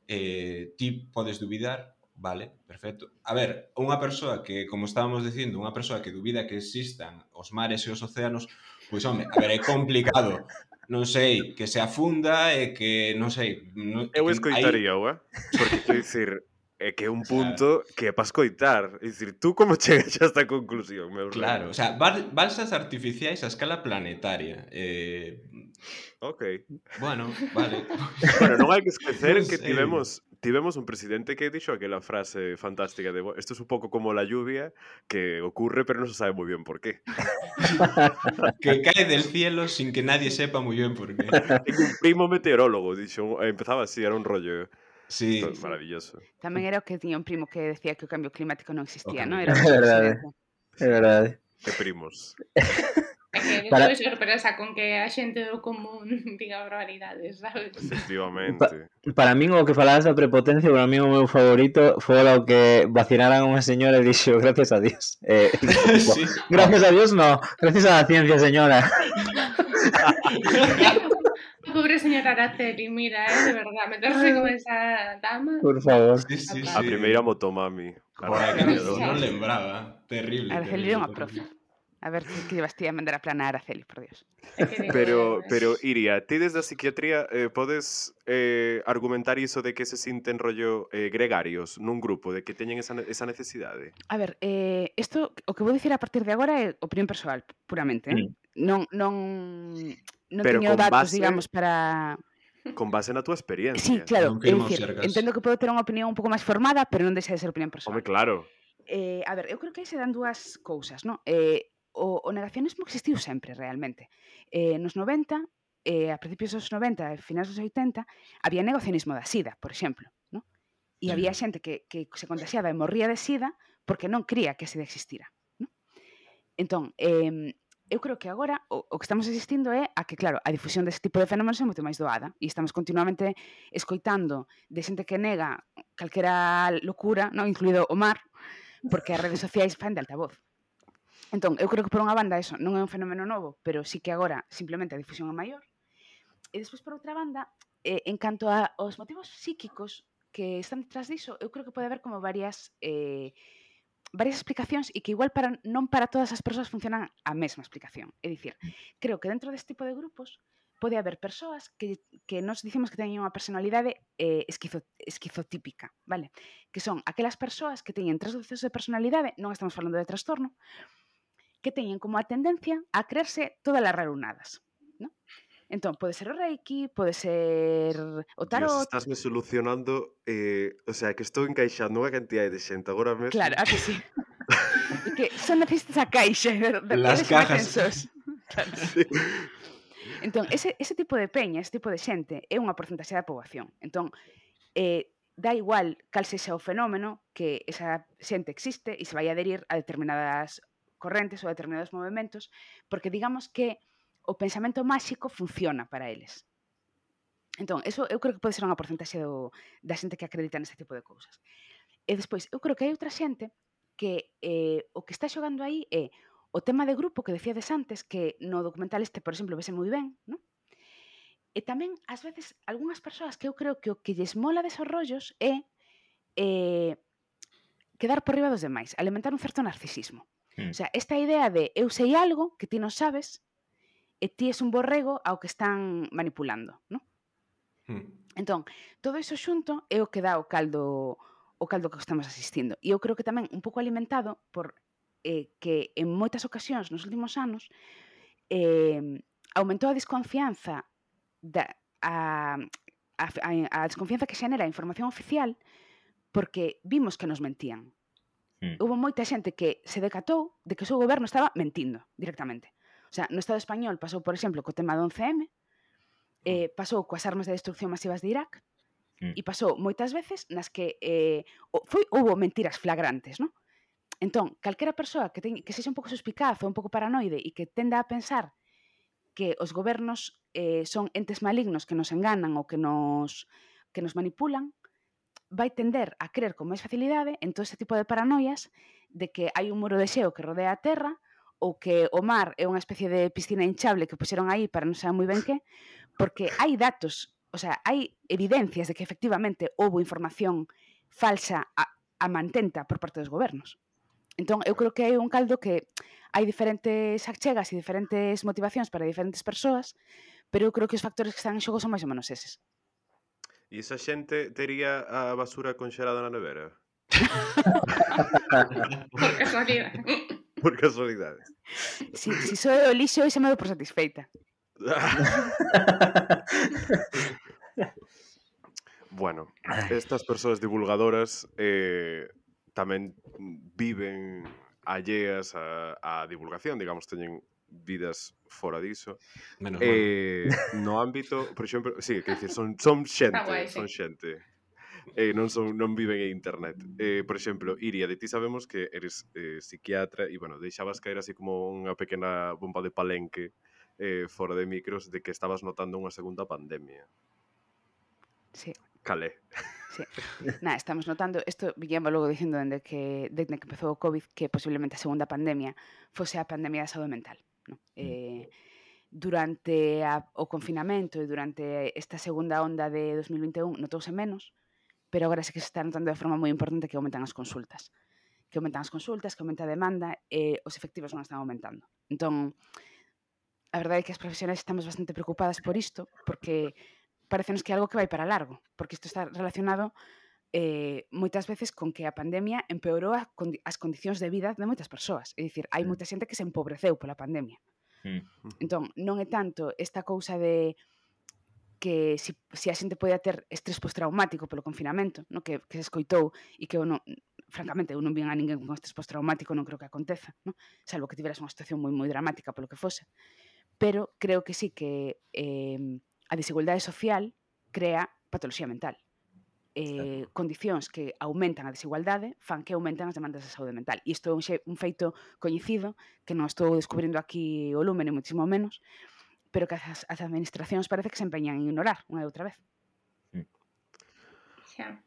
eh, ti podes dubidar, vale, perfecto. A ver, unha persoa que, como estábamos dicindo, unha persoa que dubida que existan os mares e os océanos, pois, home, a ver, é complicado non sei, que se afunda e que, non sei... Non, eu escoitaría, eh? porque, quer dicir, é que é un punto o sea, que é para escoitar. É dicir, tú como chegas a esta conclusión, meu Claro, rey? o sea, balsas artificiais a escala planetaria. Eh... Ok. Bueno, vale. bueno, non hai que esquecer no que sei. tivemos tivemos un presidente que dixo aquela frase fantástica de "Bo- esto es un pouco como la lluvia que ocurre pero non se sabe moi bien por qué. que cae del cielo sin que nadie sepa muy bien por qué. Un primo meteorólogo, dixo, eh, empezaba así, era un rollo Sí, Esto maravilloso. Tamén era o que tiña un primo que decía que o cambio climático non existía, non? cambio Era. É verdade. É verdade. Que primos. Eh, que para... Foi sorpresa con que a xente do común diga barbaridades, sabes? Efectivamente. Pa para min o que falabas da prepotencia, para min o meu favorito foi o que vacinaran unha señora e dixo gracias a Dios. Eh, sí. Gracias a Dios no, gracias a la ciencia, señora. Pobre señora Araceli, mira, eh, de verdad, meterse con esa dama. Por favor. Sí, sí, sí. A primeira motomami. Claro, non lembraba, terrible. Araceli é unha profe. A ver que, que vas ti a mandar a planar a Araceli, por Dios. Pero, pero Iria, ti desde a psiquiatría eh, podes eh, argumentar iso de que se sinten rollo eh, gregarios nun grupo, de que teñen esa, esa necesidade? A ver, eh, isto, o que vou dicir a partir de agora é opinión persoal, puramente. Eh? Mm. Non, non, non pero teño datos, base... digamos, para... Con base na túa experiencia. Sí, claro, é dicir, entendo que podo ter unha opinión un pouco máis formada, pero non deixa de ser opinión persoal. Home, claro. Eh, a ver, eu creo que aí se dan dúas cousas, non? Eh, o, o negacionismo existiu sempre realmente. Eh, nos 90, eh, a principios dos 90 e finais dos 80, había negacionismo da sida, por exemplo. ¿no? E había xente que, que se contagiaba e morría de sida porque non cría que a sida existira. ¿no? Entón, eh, eu creo que agora o, o que estamos asistindo é a que, claro, a difusión deste tipo de fenómenos é moito máis doada e estamos continuamente escoitando de xente que nega calquera locura, non incluído o mar, porque as redes sociais fan de altavoz. Entón, eu creo que por unha banda eso non é un fenómeno novo, pero sí que agora simplemente a difusión é maior. E despois por outra banda, eh, en canto a, aos motivos psíquicos que están detrás diso, eu creo que pode haber como varias eh, varias explicacións e que igual para non para todas as persoas funcionan a mesma explicación. É dicir, creo que dentro deste tipo de grupos pode haber persoas que, que nos dicimos que teñen unha personalidade eh, esquizo, esquizotípica, vale? Que son aquelas persoas que teñen trastornos de personalidade, non estamos falando de trastorno, que teñen como a tendencia a creerse todas as rarunadas. ¿no? Entón, pode ser o Reiki, pode ser o tarot... Dios, estás me solucionando... Eh, o sea, que estou encaixando unha cantidad de xente agora mesmo. Claro, a que sí. que son necesitas a caixa. De, de Las cajas. Claro. Sí. Entón, ese, ese tipo de peña, ese tipo de xente, é unha porcentaxe da poboación. Entón, eh, da igual cal sexa o fenómeno que esa xente existe e se vai adherir a determinadas correntes ou determinados movimentos, porque digamos que o pensamento máxico funciona para eles. Entón, eso eu creo que pode ser unha porcentaxe do, da xente que acredita neste tipo de cousas. E despois, eu creo que hai outra xente que eh, o que está xogando aí é o tema de grupo que decíades antes, que no documental este, por exemplo, vese moi ben, non? E tamén, ás veces, algunhas persoas que eu creo que o que lles mola desos rollos é eh, quedar por riba dos demais, alimentar un certo narcisismo. Mm. O sea, esta idea de eu sei algo que ti non sabes e ti es un borrego ao que están manipulando, non? Mm. Entón, todo iso xunto é o que dá o caldo o caldo que estamos asistindo. E eu creo que tamén un pouco alimentado por eh, que en moitas ocasións nos últimos anos eh, aumentou a desconfianza da, a, a, a, a desconfianza que xenera a información oficial porque vimos que nos mentían mm. moita xente que se decatou de que o seu goberno estaba mentindo directamente. O sea, no Estado español pasou, por exemplo, co tema do 11M, eh, mm. pasou coas armas de destrucción masivas de Irak, mm. e pasou moitas veces nas que eh, foi houbo mentiras flagrantes, non? Entón, calquera persoa que, ten, que sexa un pouco suspicaz ou un pouco paranoide e que tenda a pensar que os gobernos eh, son entes malignos que nos enganan ou que nos que nos manipulan, vai tender a crer con máis facilidade en todo este tipo de paranoias de que hai un muro de xeo que rodea a Terra ou que o mar é unha especie de piscina hinchable que puxeron aí para non saber moi ben que, porque hai datos, o sea, hai evidencias de que efectivamente houve información falsa a, a mantenta por parte dos gobernos. Entón, eu creo que hai un caldo que hai diferentes achegas e diferentes motivacións para diferentes persoas, pero eu creo que os factores que están en xogo son máis ou menos eses. E esa xente tería a basura conxelada na nevera? por casualidade. Por casualidade. Si, si só o lixo, xa me dou por satisfeita. bueno, estas persoas divulgadoras eh, tamén viven alleas a, a divulgación, digamos, teñen vidas fora diso. Menos eh, mal. no ámbito, por exemplo, sí, que dicir, son, son xente, guai, son xente. Eh, non son non viven en internet. Eh, por exemplo, Iria, de ti sabemos que eres eh, psiquiatra e bueno, deixabas caer así como unha pequena bomba de palenque eh, fora de micros de que estabas notando unha segunda pandemia. Sí. Calé. Sí. Nah, estamos notando, isto viñamos logo dicindo dende que, dende que empezou o COVID que posiblemente a segunda pandemia fose a pandemia da saúde mental no? Mm. Eh, durante a, o confinamento e durante esta segunda onda de 2021 notouse menos, pero agora sí que se está notando de forma moi importante que aumentan as consultas. Que aumentan as consultas, que aumenta eh, a demanda e os efectivos non están aumentando. Entón, a verdade é que as profesionais estamos bastante preocupadas por isto, porque parecenos que é algo que vai para largo, porque isto está relacionado eh, moitas veces con que a pandemia empeorou a condi as condicións de vida de moitas persoas. É dicir, hai moita xente que se empobreceu pola pandemia. Mm. Entón, non é tanto esta cousa de que si, si a xente podía ter estrés postraumático polo confinamento, no que, que se escoitou e que eu non, francamente, eu non vin a ninguén con estrés postraumático, non creo que aconteza, no? salvo que tiveras unha situación moi moi dramática polo que fose. Pero creo que sí que eh, a desigualdade social crea patoloxía mental eh, claro. condicións que aumentan a desigualdade fan que aumentan as demandas de saúde mental. E isto é un, xe, un feito coñecido que non estou descubrindo aquí o lumen e muchísimo menos, pero que as, as administracións parece que se empeñan en ignorar unha e outra vez. Hmm. Xa.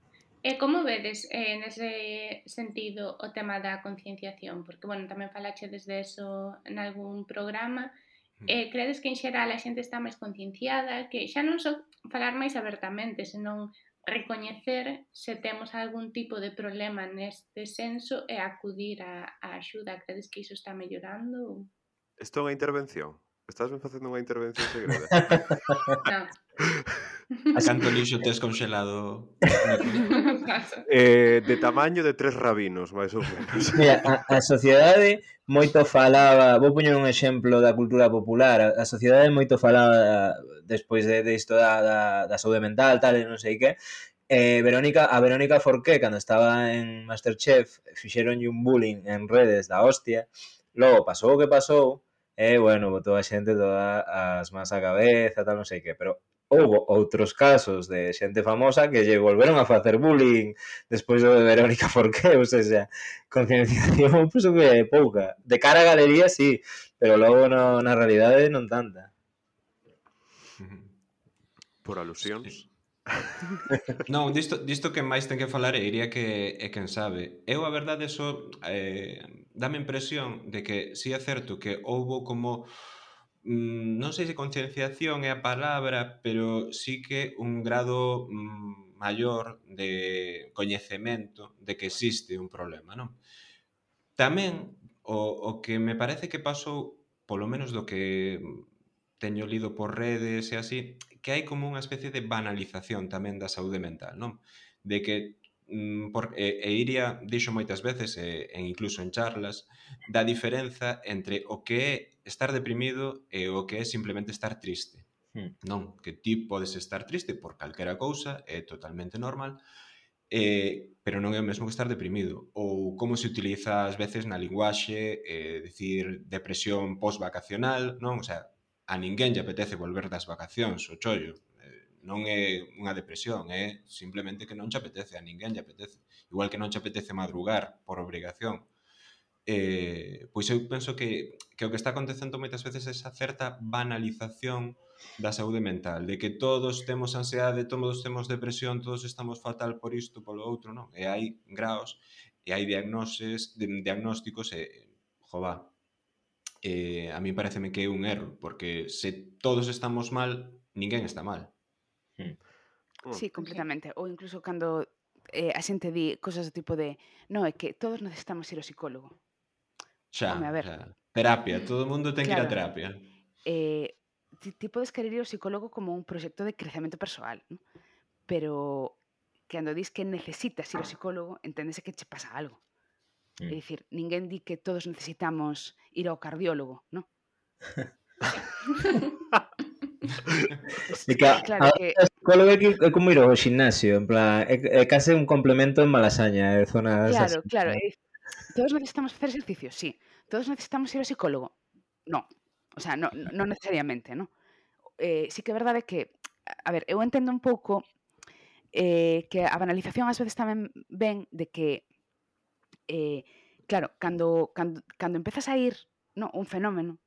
E como vedes eh, nese sentido o tema da concienciación? Porque, bueno, tamén falache desde eso en algún programa. Hmm. Eh, credes que en xeral a xente está máis concienciada? Que xa non só so falar máis abertamente, senón recoñecer se temos algún tipo de problema neste senso e acudir a, a axuda. Credes que iso está mellorando? Isto é unha intervención? Estás me facendo unha intervención segreda? non. A canto lixo tes conxelado? eh, de tamaño de tres rabinos, máis ou menos. Mira, a, a sociedade moito falaba, vou poñer un exemplo da cultura popular, a, a sociedade moito falaba despois de, de isto da, da, da saúde mental, tal, e non sei que, Eh, Verónica, a Verónica Forqué, cando estaba en Masterchef, fixeronlle un bullying en redes da hostia. Logo, pasou o que pasou, e, eh, bueno, botou a xente todas as más a cabeza, tal, non sei que, pero houve outros casos de xente famosa que lle volveron a facer bullying despois do de Verónica Forqué, ou seja, concienciación penso que é pouca. De cara a galería, sí, pero logo no, na realidade non tanta. Por alusións. Sí. non, disto, disto que máis ten que falar é iría que é quen sabe. Eu a verdade só eh, dame impresión de que si é certo que houbo como Mm, non sei se concienciación é a palabra, pero sí que un grado mm, maior de coñecemento de que existe un problema, non? Tamén o, o que me parece que pasou, polo menos do que teño lido por redes e así, que hai como unha especie de banalización tamén da saúde mental, non? De que Mm, por, e, e Iria dixo moitas veces, e, e incluso en charlas, da diferenza entre o que é estar deprimido e o que é simplemente estar triste. Hmm. Non, que ti podes estar triste por calquera cousa, é totalmente normal, eh, pero non é o mesmo que estar deprimido. Ou como se utiliza ás veces na linguaxe, eh, decir depresión post-vacacional, non? O sea, a ninguén lle apetece volver das vacacións, o chollo non é unha depresión, é simplemente que non che apetece, a ninguén lle apetece. Igual que non che apetece madrugar por obrigación. Eh, pois eu penso que, que o que está acontecendo moitas veces é esa certa banalización da saúde mental, de que todos temos ansiedade, todos temos depresión, todos estamos fatal por isto, polo outro, non? E hai graos, e hai diagnoses, de, diagnósticos, e, jová, eh, a mí pareceme que é un erro, porque se todos estamos mal, ninguén está mal. Mm. Mm. Sí, completamente. Ou incluso cando eh, a xente di cosas do tipo de no, é que todos necesitamos ir ao psicólogo. Xa, Home, a ver. xa. Terapia, todo o mundo ten que ir a Claro. terapia. Eh, ti, ti podes querer ir ao psicólogo como un proxecto de crecemento persoal, ¿no? pero cando dis que necesitas ir ao psicólogo, enténdese que che pasa algo. Mm. É dicir, ninguén di que todos necesitamos ir ao cardiólogo, ¿no? claro que... a que é como ir ao gimnasio, en plan, é, é case un complemento en Malasaña, eh, é zona... Claro, así. claro, é, todos necesitamos facer exercicio, sí, todos necesitamos ir ao psicólogo, no, o sea, no, no necesariamente, no? Eh, sí que é verdade que, a ver, eu entendo un pouco eh, que a banalización ás veces tamén ven de que, eh, claro, cando, cando, cando empezas a ir no, un fenómeno,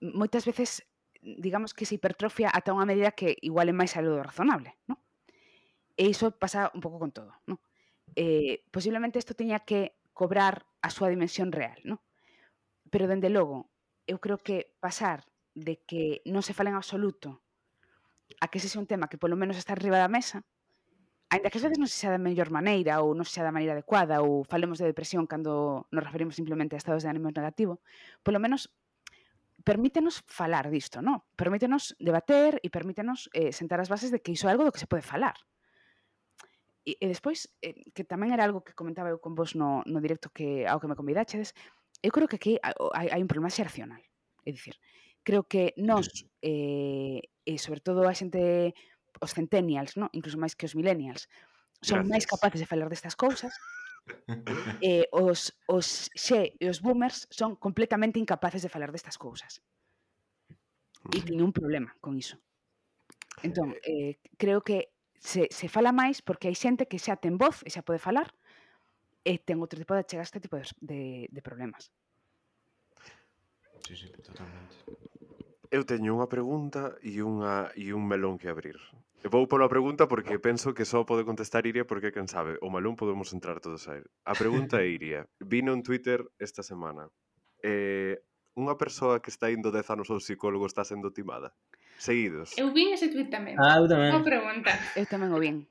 moitas veces digamos que se hipertrofia ata unha medida que igual é máis algo do razonable, ¿no? E iso pasa un pouco con todo, ¿no? Eh, posiblemente isto teña que cobrar a súa dimensión real, ¿no? Pero, dende logo, eu creo que pasar de que non se fale en absoluto a que ese é un tema que polo menos está arriba da mesa, ainda que ás veces non se xa da mellor maneira ou non se xa da maneira adecuada ou falemos de depresión cando nos referimos simplemente a estados de ánimo negativo, polo menos permítenos falar disto, ¿no? Permítenos debater e permítenos eh, sentar as bases de que iso é algo do que se pode falar. E, e despois, eh, que tamén era algo que comentaba eu con vos no, no directo que ao que me convidaxedes, eu creo que aquí hai, hai un problema xeracional. É dicir, creo que nós, eh, e sobre todo a xente, os centennials, no? incluso máis que os millennials, son Gracias. máis capaces de falar destas cousas, eh, os, os xe e os boomers son completamente incapaces de falar destas cousas. E tiñe un problema con iso. Entón, eh, eh, creo que se, se fala máis porque hai xente que xa ten voz e xa pode falar e ten outro tipo de achegar este tipo de, de, de problemas. Sí, sí, totalmente. Eu teño unha pregunta e, unha, e un melón que abrir. Eh, vou pola pregunta porque penso que só pode contestar Iria porque, quen sabe, o malón podemos entrar todos a él. A pregunta é Iria. Vino en Twitter esta semana. Eh, unha persoa que está indo 10 anos ao psicólogo está sendo timada? Seguidos. Eu vin ese tweet tamén. Ah, eu tamén. Boa pregunta. Eu tamén o vin.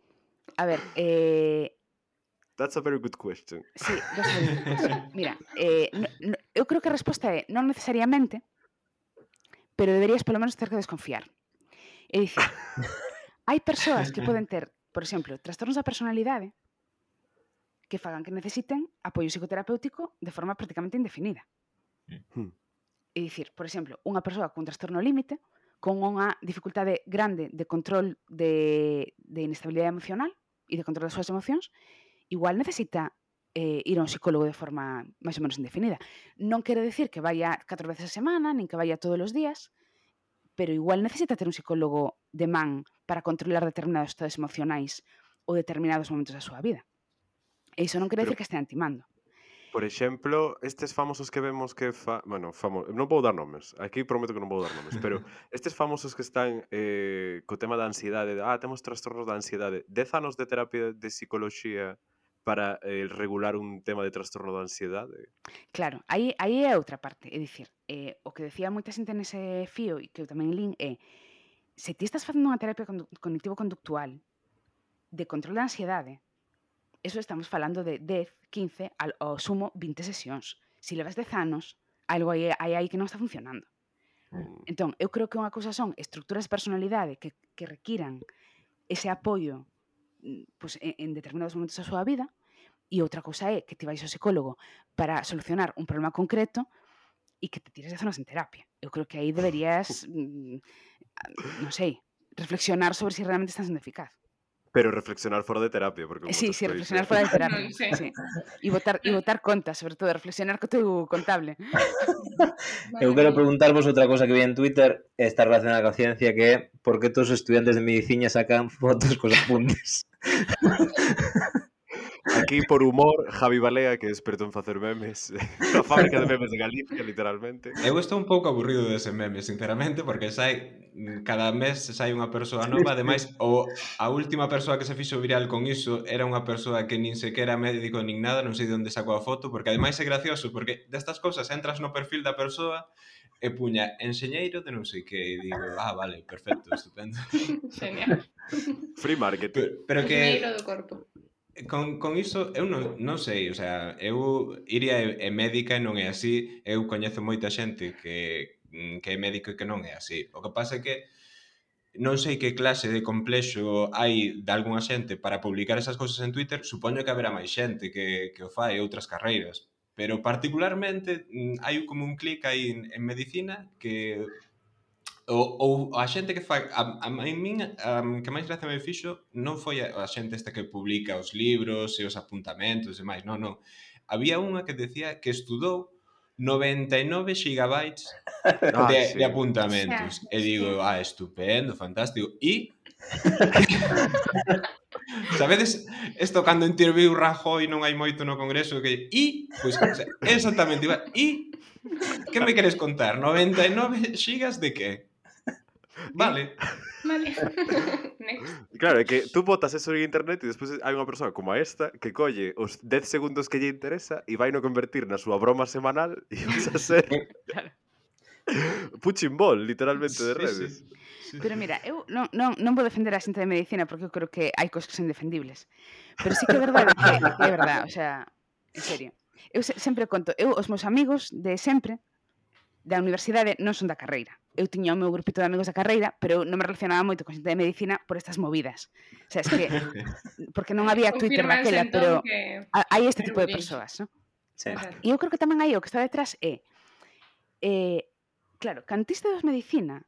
A ver, eh, That's a very good question. Sí, Mira, eh, no, no, eu creo que a resposta é non necesariamente, pero deberías polo menos ter que desconfiar. É dicir, Hai persoas que poden ter, por exemplo, trastornos da personalidade que fagan que necesiten apoio psicoterapéutico de forma prácticamente indefinida. Mm. Hmm. É dicir, por exemplo, unha persoa con trastorno límite, con unha dificultade grande de control de, de inestabilidade emocional e de control das súas emocións, igual necesita eh, ir a un psicólogo de forma máis ou menos indefinida. Non quere decir que vaya catro veces a semana, nin que vaya todos os días, pero igual necesita ter un psicólogo de man para controlar determinados estados emocionais ou determinados momentos da súa vida. E iso non quere Pero... dicir que estean timando. Por exemplo, estes famosos que vemos que fa... Bueno, famosos... Non vou dar nomes. Aquí prometo que non vou dar nomes. Pero estes famosos que están eh, co tema da ansiedade. De, ah, temos trastornos da ansiedade. Dez anos de terapia de psicología para eh, regular un tema de trastorno da ansiedade. Claro, aí, aí é outra parte. É dicir, eh, o que decía moita xente nese fío e que eu tamén lin é eh, se ti estás facendo unha terapia cognitivo-conductual de control da ansiedade, ¿eh? eso estamos falando de 10, 15, al, ao sumo 20 sesións. Se levas 10 anos, algo hai, hai aí que non está funcionando. Mm. Entón, eu creo que unha cousa son estructuras de personalidade que, que requiran ese apoio mm, pues, en, en determinados momentos da súa vida, e outra cousa é que te vais ao psicólogo para solucionar un problema concreto, e que te tires de zonas en terapia. Eu creo que aí deberías, mm, non sei, reflexionar sobre si realmente estás sendo eficaz. Pero reflexionar fora de terapia, porque... Sí, sí, reflexionar fora de terapia. Sí. E votar, e votar contas, sobre todo, reflexionar co teu contable. Eu quero preguntarvos outra cosa que vi en Twitter está relacionada coa ciencia que por que todos os estudiantes de medicina sacan fotos cos apuntes. Aquí, por humor, Javi Balea, que é experto en facer memes, a fábrica de memes de Galicia, literalmente. Eu estou un pouco aburrido dese meme, sinceramente, porque sai cada mes sai unha persoa nova, ademais, o a última persoa que se fixo viral con iso era unha persoa que nin sequera médico nin nada, non sei de onde sacou a foto, porque ademais é gracioso, porque destas cousas entras no perfil da persoa e puña enxeñeiro de non sei que e digo, ah, vale, perfecto, estupendo. Genial. Free marketing. Pero, pero que... Enxeñeiro do corpo con, con iso, eu non, non sei, o sea, eu iría é, é médica e non é así, eu coñezo moita xente que, que é médico e que non é así. O que pasa é que non sei que clase de complexo hai de algunha xente para publicar esas cousas en Twitter, supoño que haberá máis xente que, que o fai outras carreiras, pero particularmente mm, hai como un clic aí en, en medicina que ou, ou a xente que fai a, a, a min a, que máis gracia me fixo non foi a, a xente esta que publica os libros e os apuntamentos e máis, non, non había unha que decía que estudou 99 gigabytes ah, de, sí. de apuntamentos e digo, ah, estupendo, fantástico e Sabedes, isto cando interviu Rajoy non hai moito no Congreso que e, pois, pues, exactamente igual, e que me queres contar? 99 xigas de que? Vale. Vale. claro, é que tú botas eso en internet e despois hai unha persoa como esta que colle os 10 segundos que lle interesa e vai no convertir na súa broma semanal e vas a ser... Eh, claro. Puching ball, literalmente, de redes. Sí, sí. Pero mira, eu non, non, non vou defender a xente de medicina porque eu creo que hai cosas que son defendibles. Pero sí que é verdade que, que é verdade, o sea, en serio. Eu se, sempre conto, eu os meus amigos de sempre da universidade non son da carreira. Eu tiña o meu grupito de amigos da carreira, pero eu non me relacionaba moito con xente de medicina por estas movidas. O sea, es que porque non había Twitter naquela, pero que... hai este tipo de persoas, non? Sí. E eu creo que tamén aí o que está detrás é eh, claro, cantista de medicina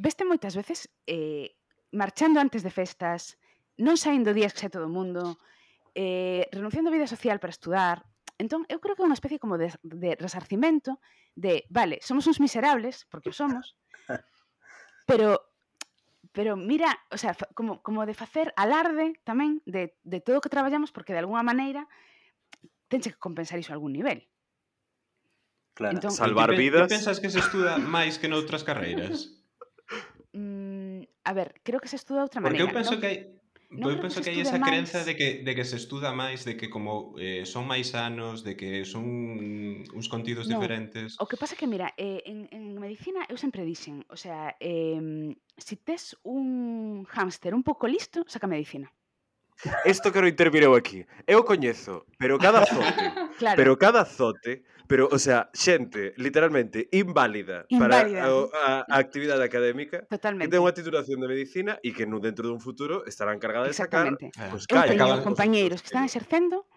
veste moitas veces eh, marchando antes de festas non saindo días que xa todo o mundo eh, renunciando a vida social para estudar Entón, eu creo que é unha especie como de, de resarcimento de, vale, somos uns miserables, porque o somos, pero pero mira, o sea, como, como de facer alarde tamén de, de todo o que traballamos, porque de alguna maneira tenche que compensar iso a algún nivel. Claro, entón, salvar te, vidas. Que pensas que se estuda máis que noutras carreiras? Mm, a ver, creo que se estuda de outra maneira. Porque eu penso non? que hai Non eu penso que, que hai esa máis. crenza de que, de que se estuda máis, de que como eh, son máis anos, de que son uns contidos no. diferentes. O que pasa que, mira, eh, en, en medicina eu sempre dixen, o sea, eh, si tes un hámster un pouco listo, saca medicina. Esto quero intervir eu aquí. Eu coñezo, pero cada zote, claro. pero cada zote, pero, o sea, xente literalmente inválida, Inválida. para a, a, a actividade académica Totalmente. que ten unha titulación de medicina e que no dentro dun futuro estará encargada de sacar Exactamente. pues, Eu calla, teño compañeiros que están exercendo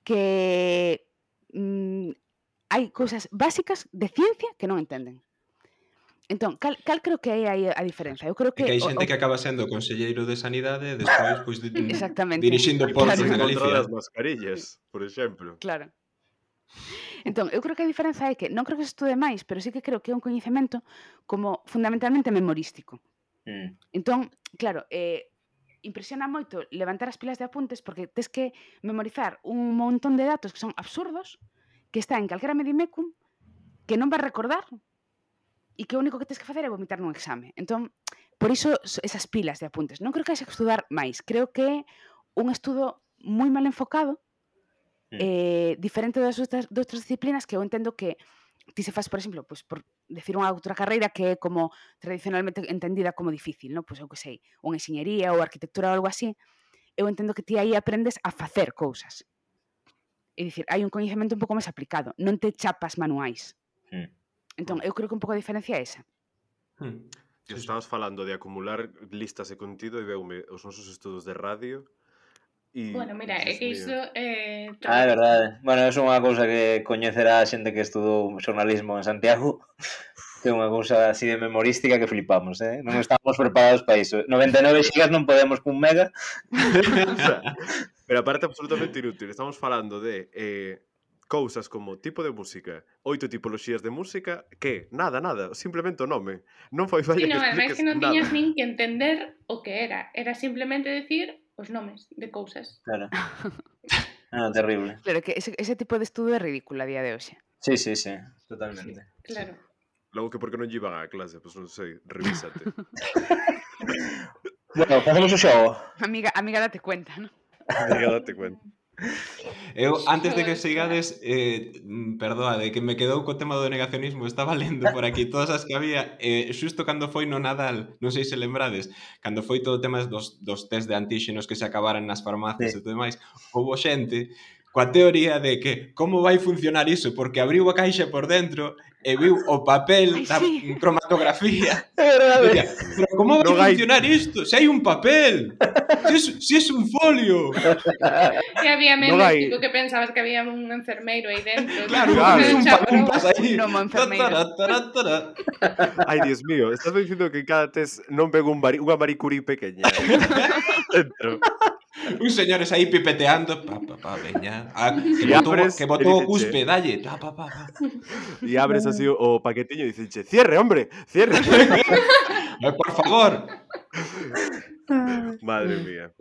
que mm, hai cousas básicas de ciencia que non entenden. Entón, cal, cal creo que é aí a diferenza? Eu creo que, e que hai xente o, o... que acaba sendo conselleiro de Sanidade e despois pois, di, dirixindo portos claro. de Galicia. das mascarillas, por exemplo. Claro. Entón, eu creo que a diferenza é que non creo que se estude máis, pero sí que creo que é un coñecemento como fundamentalmente memorístico. Mm. Entón, claro, eh, impresiona moito levantar as pilas de apuntes porque tes que memorizar un montón de datos que son absurdos, que está en calquera medimecum, que non vas recordar, e que o único que tens que facer é vomitar nun exame. Entón, por iso esas pilas de apuntes. Non creo que haxe que estudar máis, creo que é un estudo moi mal enfocado, mm. eh, diferente das outras, das outras disciplinas que eu entendo que ti se faz, por exemplo, pois, por decir unha outra carreira que é como tradicionalmente entendida como difícil, non? Pois eu que sei, unha enxeñería ou arquitectura ou algo así, eu entendo que ti aí aprendes a facer cousas. É dicir, hai un coñecemento un pouco máis aplicado, non te chapas manuais. Mm Entón, eu creo que un pouco a diferencia é esa. Hmm. Yo estabas falando de acumular listas de contido e veume os nosos estudos de radio E, bueno, mira, é que iso eh. Ah, é verdade. Bueno, é unha cousa que coñecerá a xente que estudou xornalismo en Santiago. É unha cousa así de memorística que flipamos, eh? Non estamos preparados para iso. 99 xigas non podemos cun mega. o sea, pero aparte absolutamente inútil. Estamos falando de eh, cousas como tipo de música, oito tipoloxías de música, que nada, nada, simplemente o nome. Non foi falla sí, no, que expliques que non nada. tiñas nin que entender o que era, era simplemente decir os nomes de cousas. Claro. ah, terrible. Pero que ese, ese tipo de estudo é ridículo a día de hoxe. Sí, sí, sí, totalmente. Sí, claro. Sí. Logo que porque non lle a clase, pois pues non sei, revísate. bueno, facemos o xogo. Amiga, amiga date cuenta, non? Amiga date cuenta. Eu, antes de que sigades, eh, mm, perdoa, de que me quedou co tema do negacionismo, estaba lendo por aquí todas as que había, eh, xusto cando foi no Nadal, non sei se lembrades, cando foi todo o tema dos, dos test de antíxenos que se acabaran nas farmacias sí. e todo demais, houbo xente coa teoría de que como vai funcionar iso, porque abriu a caixa por dentro e viu o papel Ai, da sí. cromatografía. É verdade. Pero como vai funcionar isto? Se hai un papel, se es, se es un folio. Que había memes, no hai... tipo que pensabas que había un enfermeiro aí dentro. Claro, claro. Un, un papumpas aí. Un homo enfermeiro. Ai, Dios mío, estás dicindo que en cada test non pego un unha maricurí pequeña. dentro. Un señores aí pipeteando, pa, pa, pa, veña. Ah, que, botou, abres, que botou o cuspe, dalle, pa, pa, pa. E abres así o paquetiño e dices, cierre, hombre, cierre. eh, por favor. Madre mía.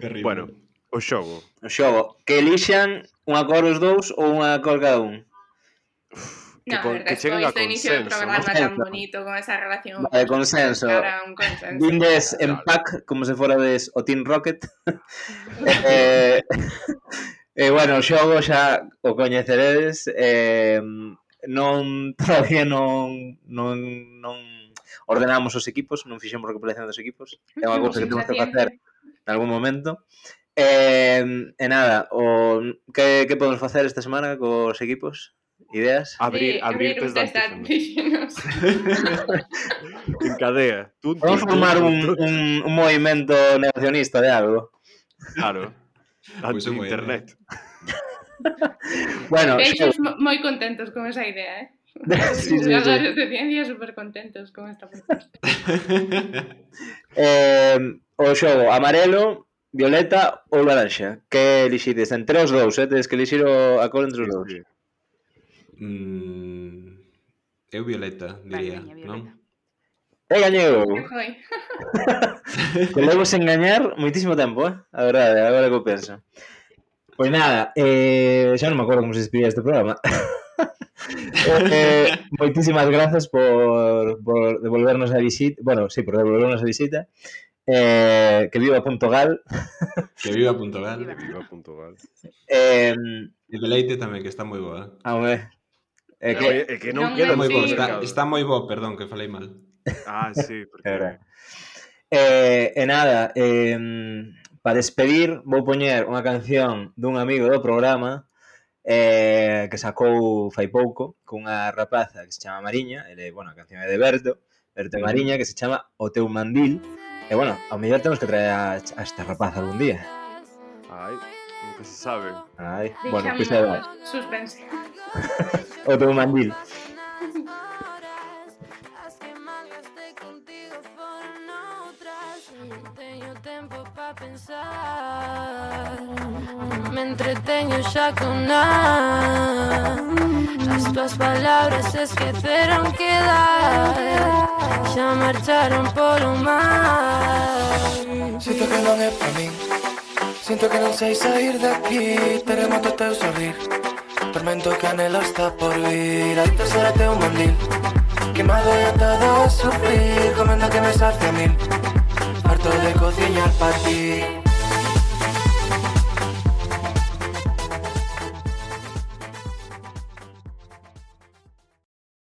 Terrible. Bueno, o xogo. O xogo. Que elixan unha cor os dous ou unha cor cada un? Uf. Que, no, a que lleguen a consenso. El programa consenso. tan bonito con esa relación. Vale, consenso. consenso. Dindes en pack, como se fora des o Team Rocket. eh, eh, bueno, o xogo xa o coñeceredes. Eh, non todavía non, non, non ordenamos os equipos, non fixemos recopilación dos equipos. É unha cousa que temos que facer en algún momento. E eh, eh, nada, o, que, que podemos facer esta semana cos equipos? ideas? Abrir, sí, abrir, abrir un test, de En cadea. Tun, Vamos tun, formar tun, un, un, un movimento negacionista de algo. Claro. Pois pues internet. bueno, Ellos sí. moi contentos con esa idea, eh? sí, sí, Los de ciencia super contentos con esta propuesta. eh, o xogo amarelo, violeta ou laranxa? Que elixides? Entre os dous, eh? Tedes que elixir o a cor entre os dous. Sí, sí. Mm, eu Violeta, diría, vale, non? É Que levo sen gañar moitísimo tempo, eh? A verdade, agora que penso. Pois nada, eh, xa non me acordo como se despedía este programa. eh, moitísimas grazas por, por devolvernos a visita. Bueno, sí, por devolvernos a visita. Eh, que viva Punto Gal. que viva Punto Gal. Que viva Punto Gal. Eh, e Deleite tamén, que está moi boa. A ver, Eh, é que, é que non, non queda moi bo, está, está moi bo, perdón, que falei mal. Ah, sí, porque... Era. Eh, e eh, nada, eh, para despedir vou poñer unha canción dun amigo do programa eh, que sacou fai pouco cunha rapaza que se chama Mariña, ele, bueno, a canción é de Berto, Berto Mariña, que se chama O teu mandil. E bueno, ao mellor temos que traer a, a esta rapaza algún día. Ai, nunca se sabe. Ai, bueno, pois pues, Suspense. otro mandil. pensar. Me entretengo ya con nada. Las tuas palabras es que hicieron quedar. Ya marcharon por un mar. Siento que no es para mí. Siento que no sé salir de aquí. Terremoto hasta el sorrir. Tormento que anhelo está por vir Hai terceira teu mandil. Quemado e atado a sufrir. Comendo que me sacia mil. Harto de cociñar pa ti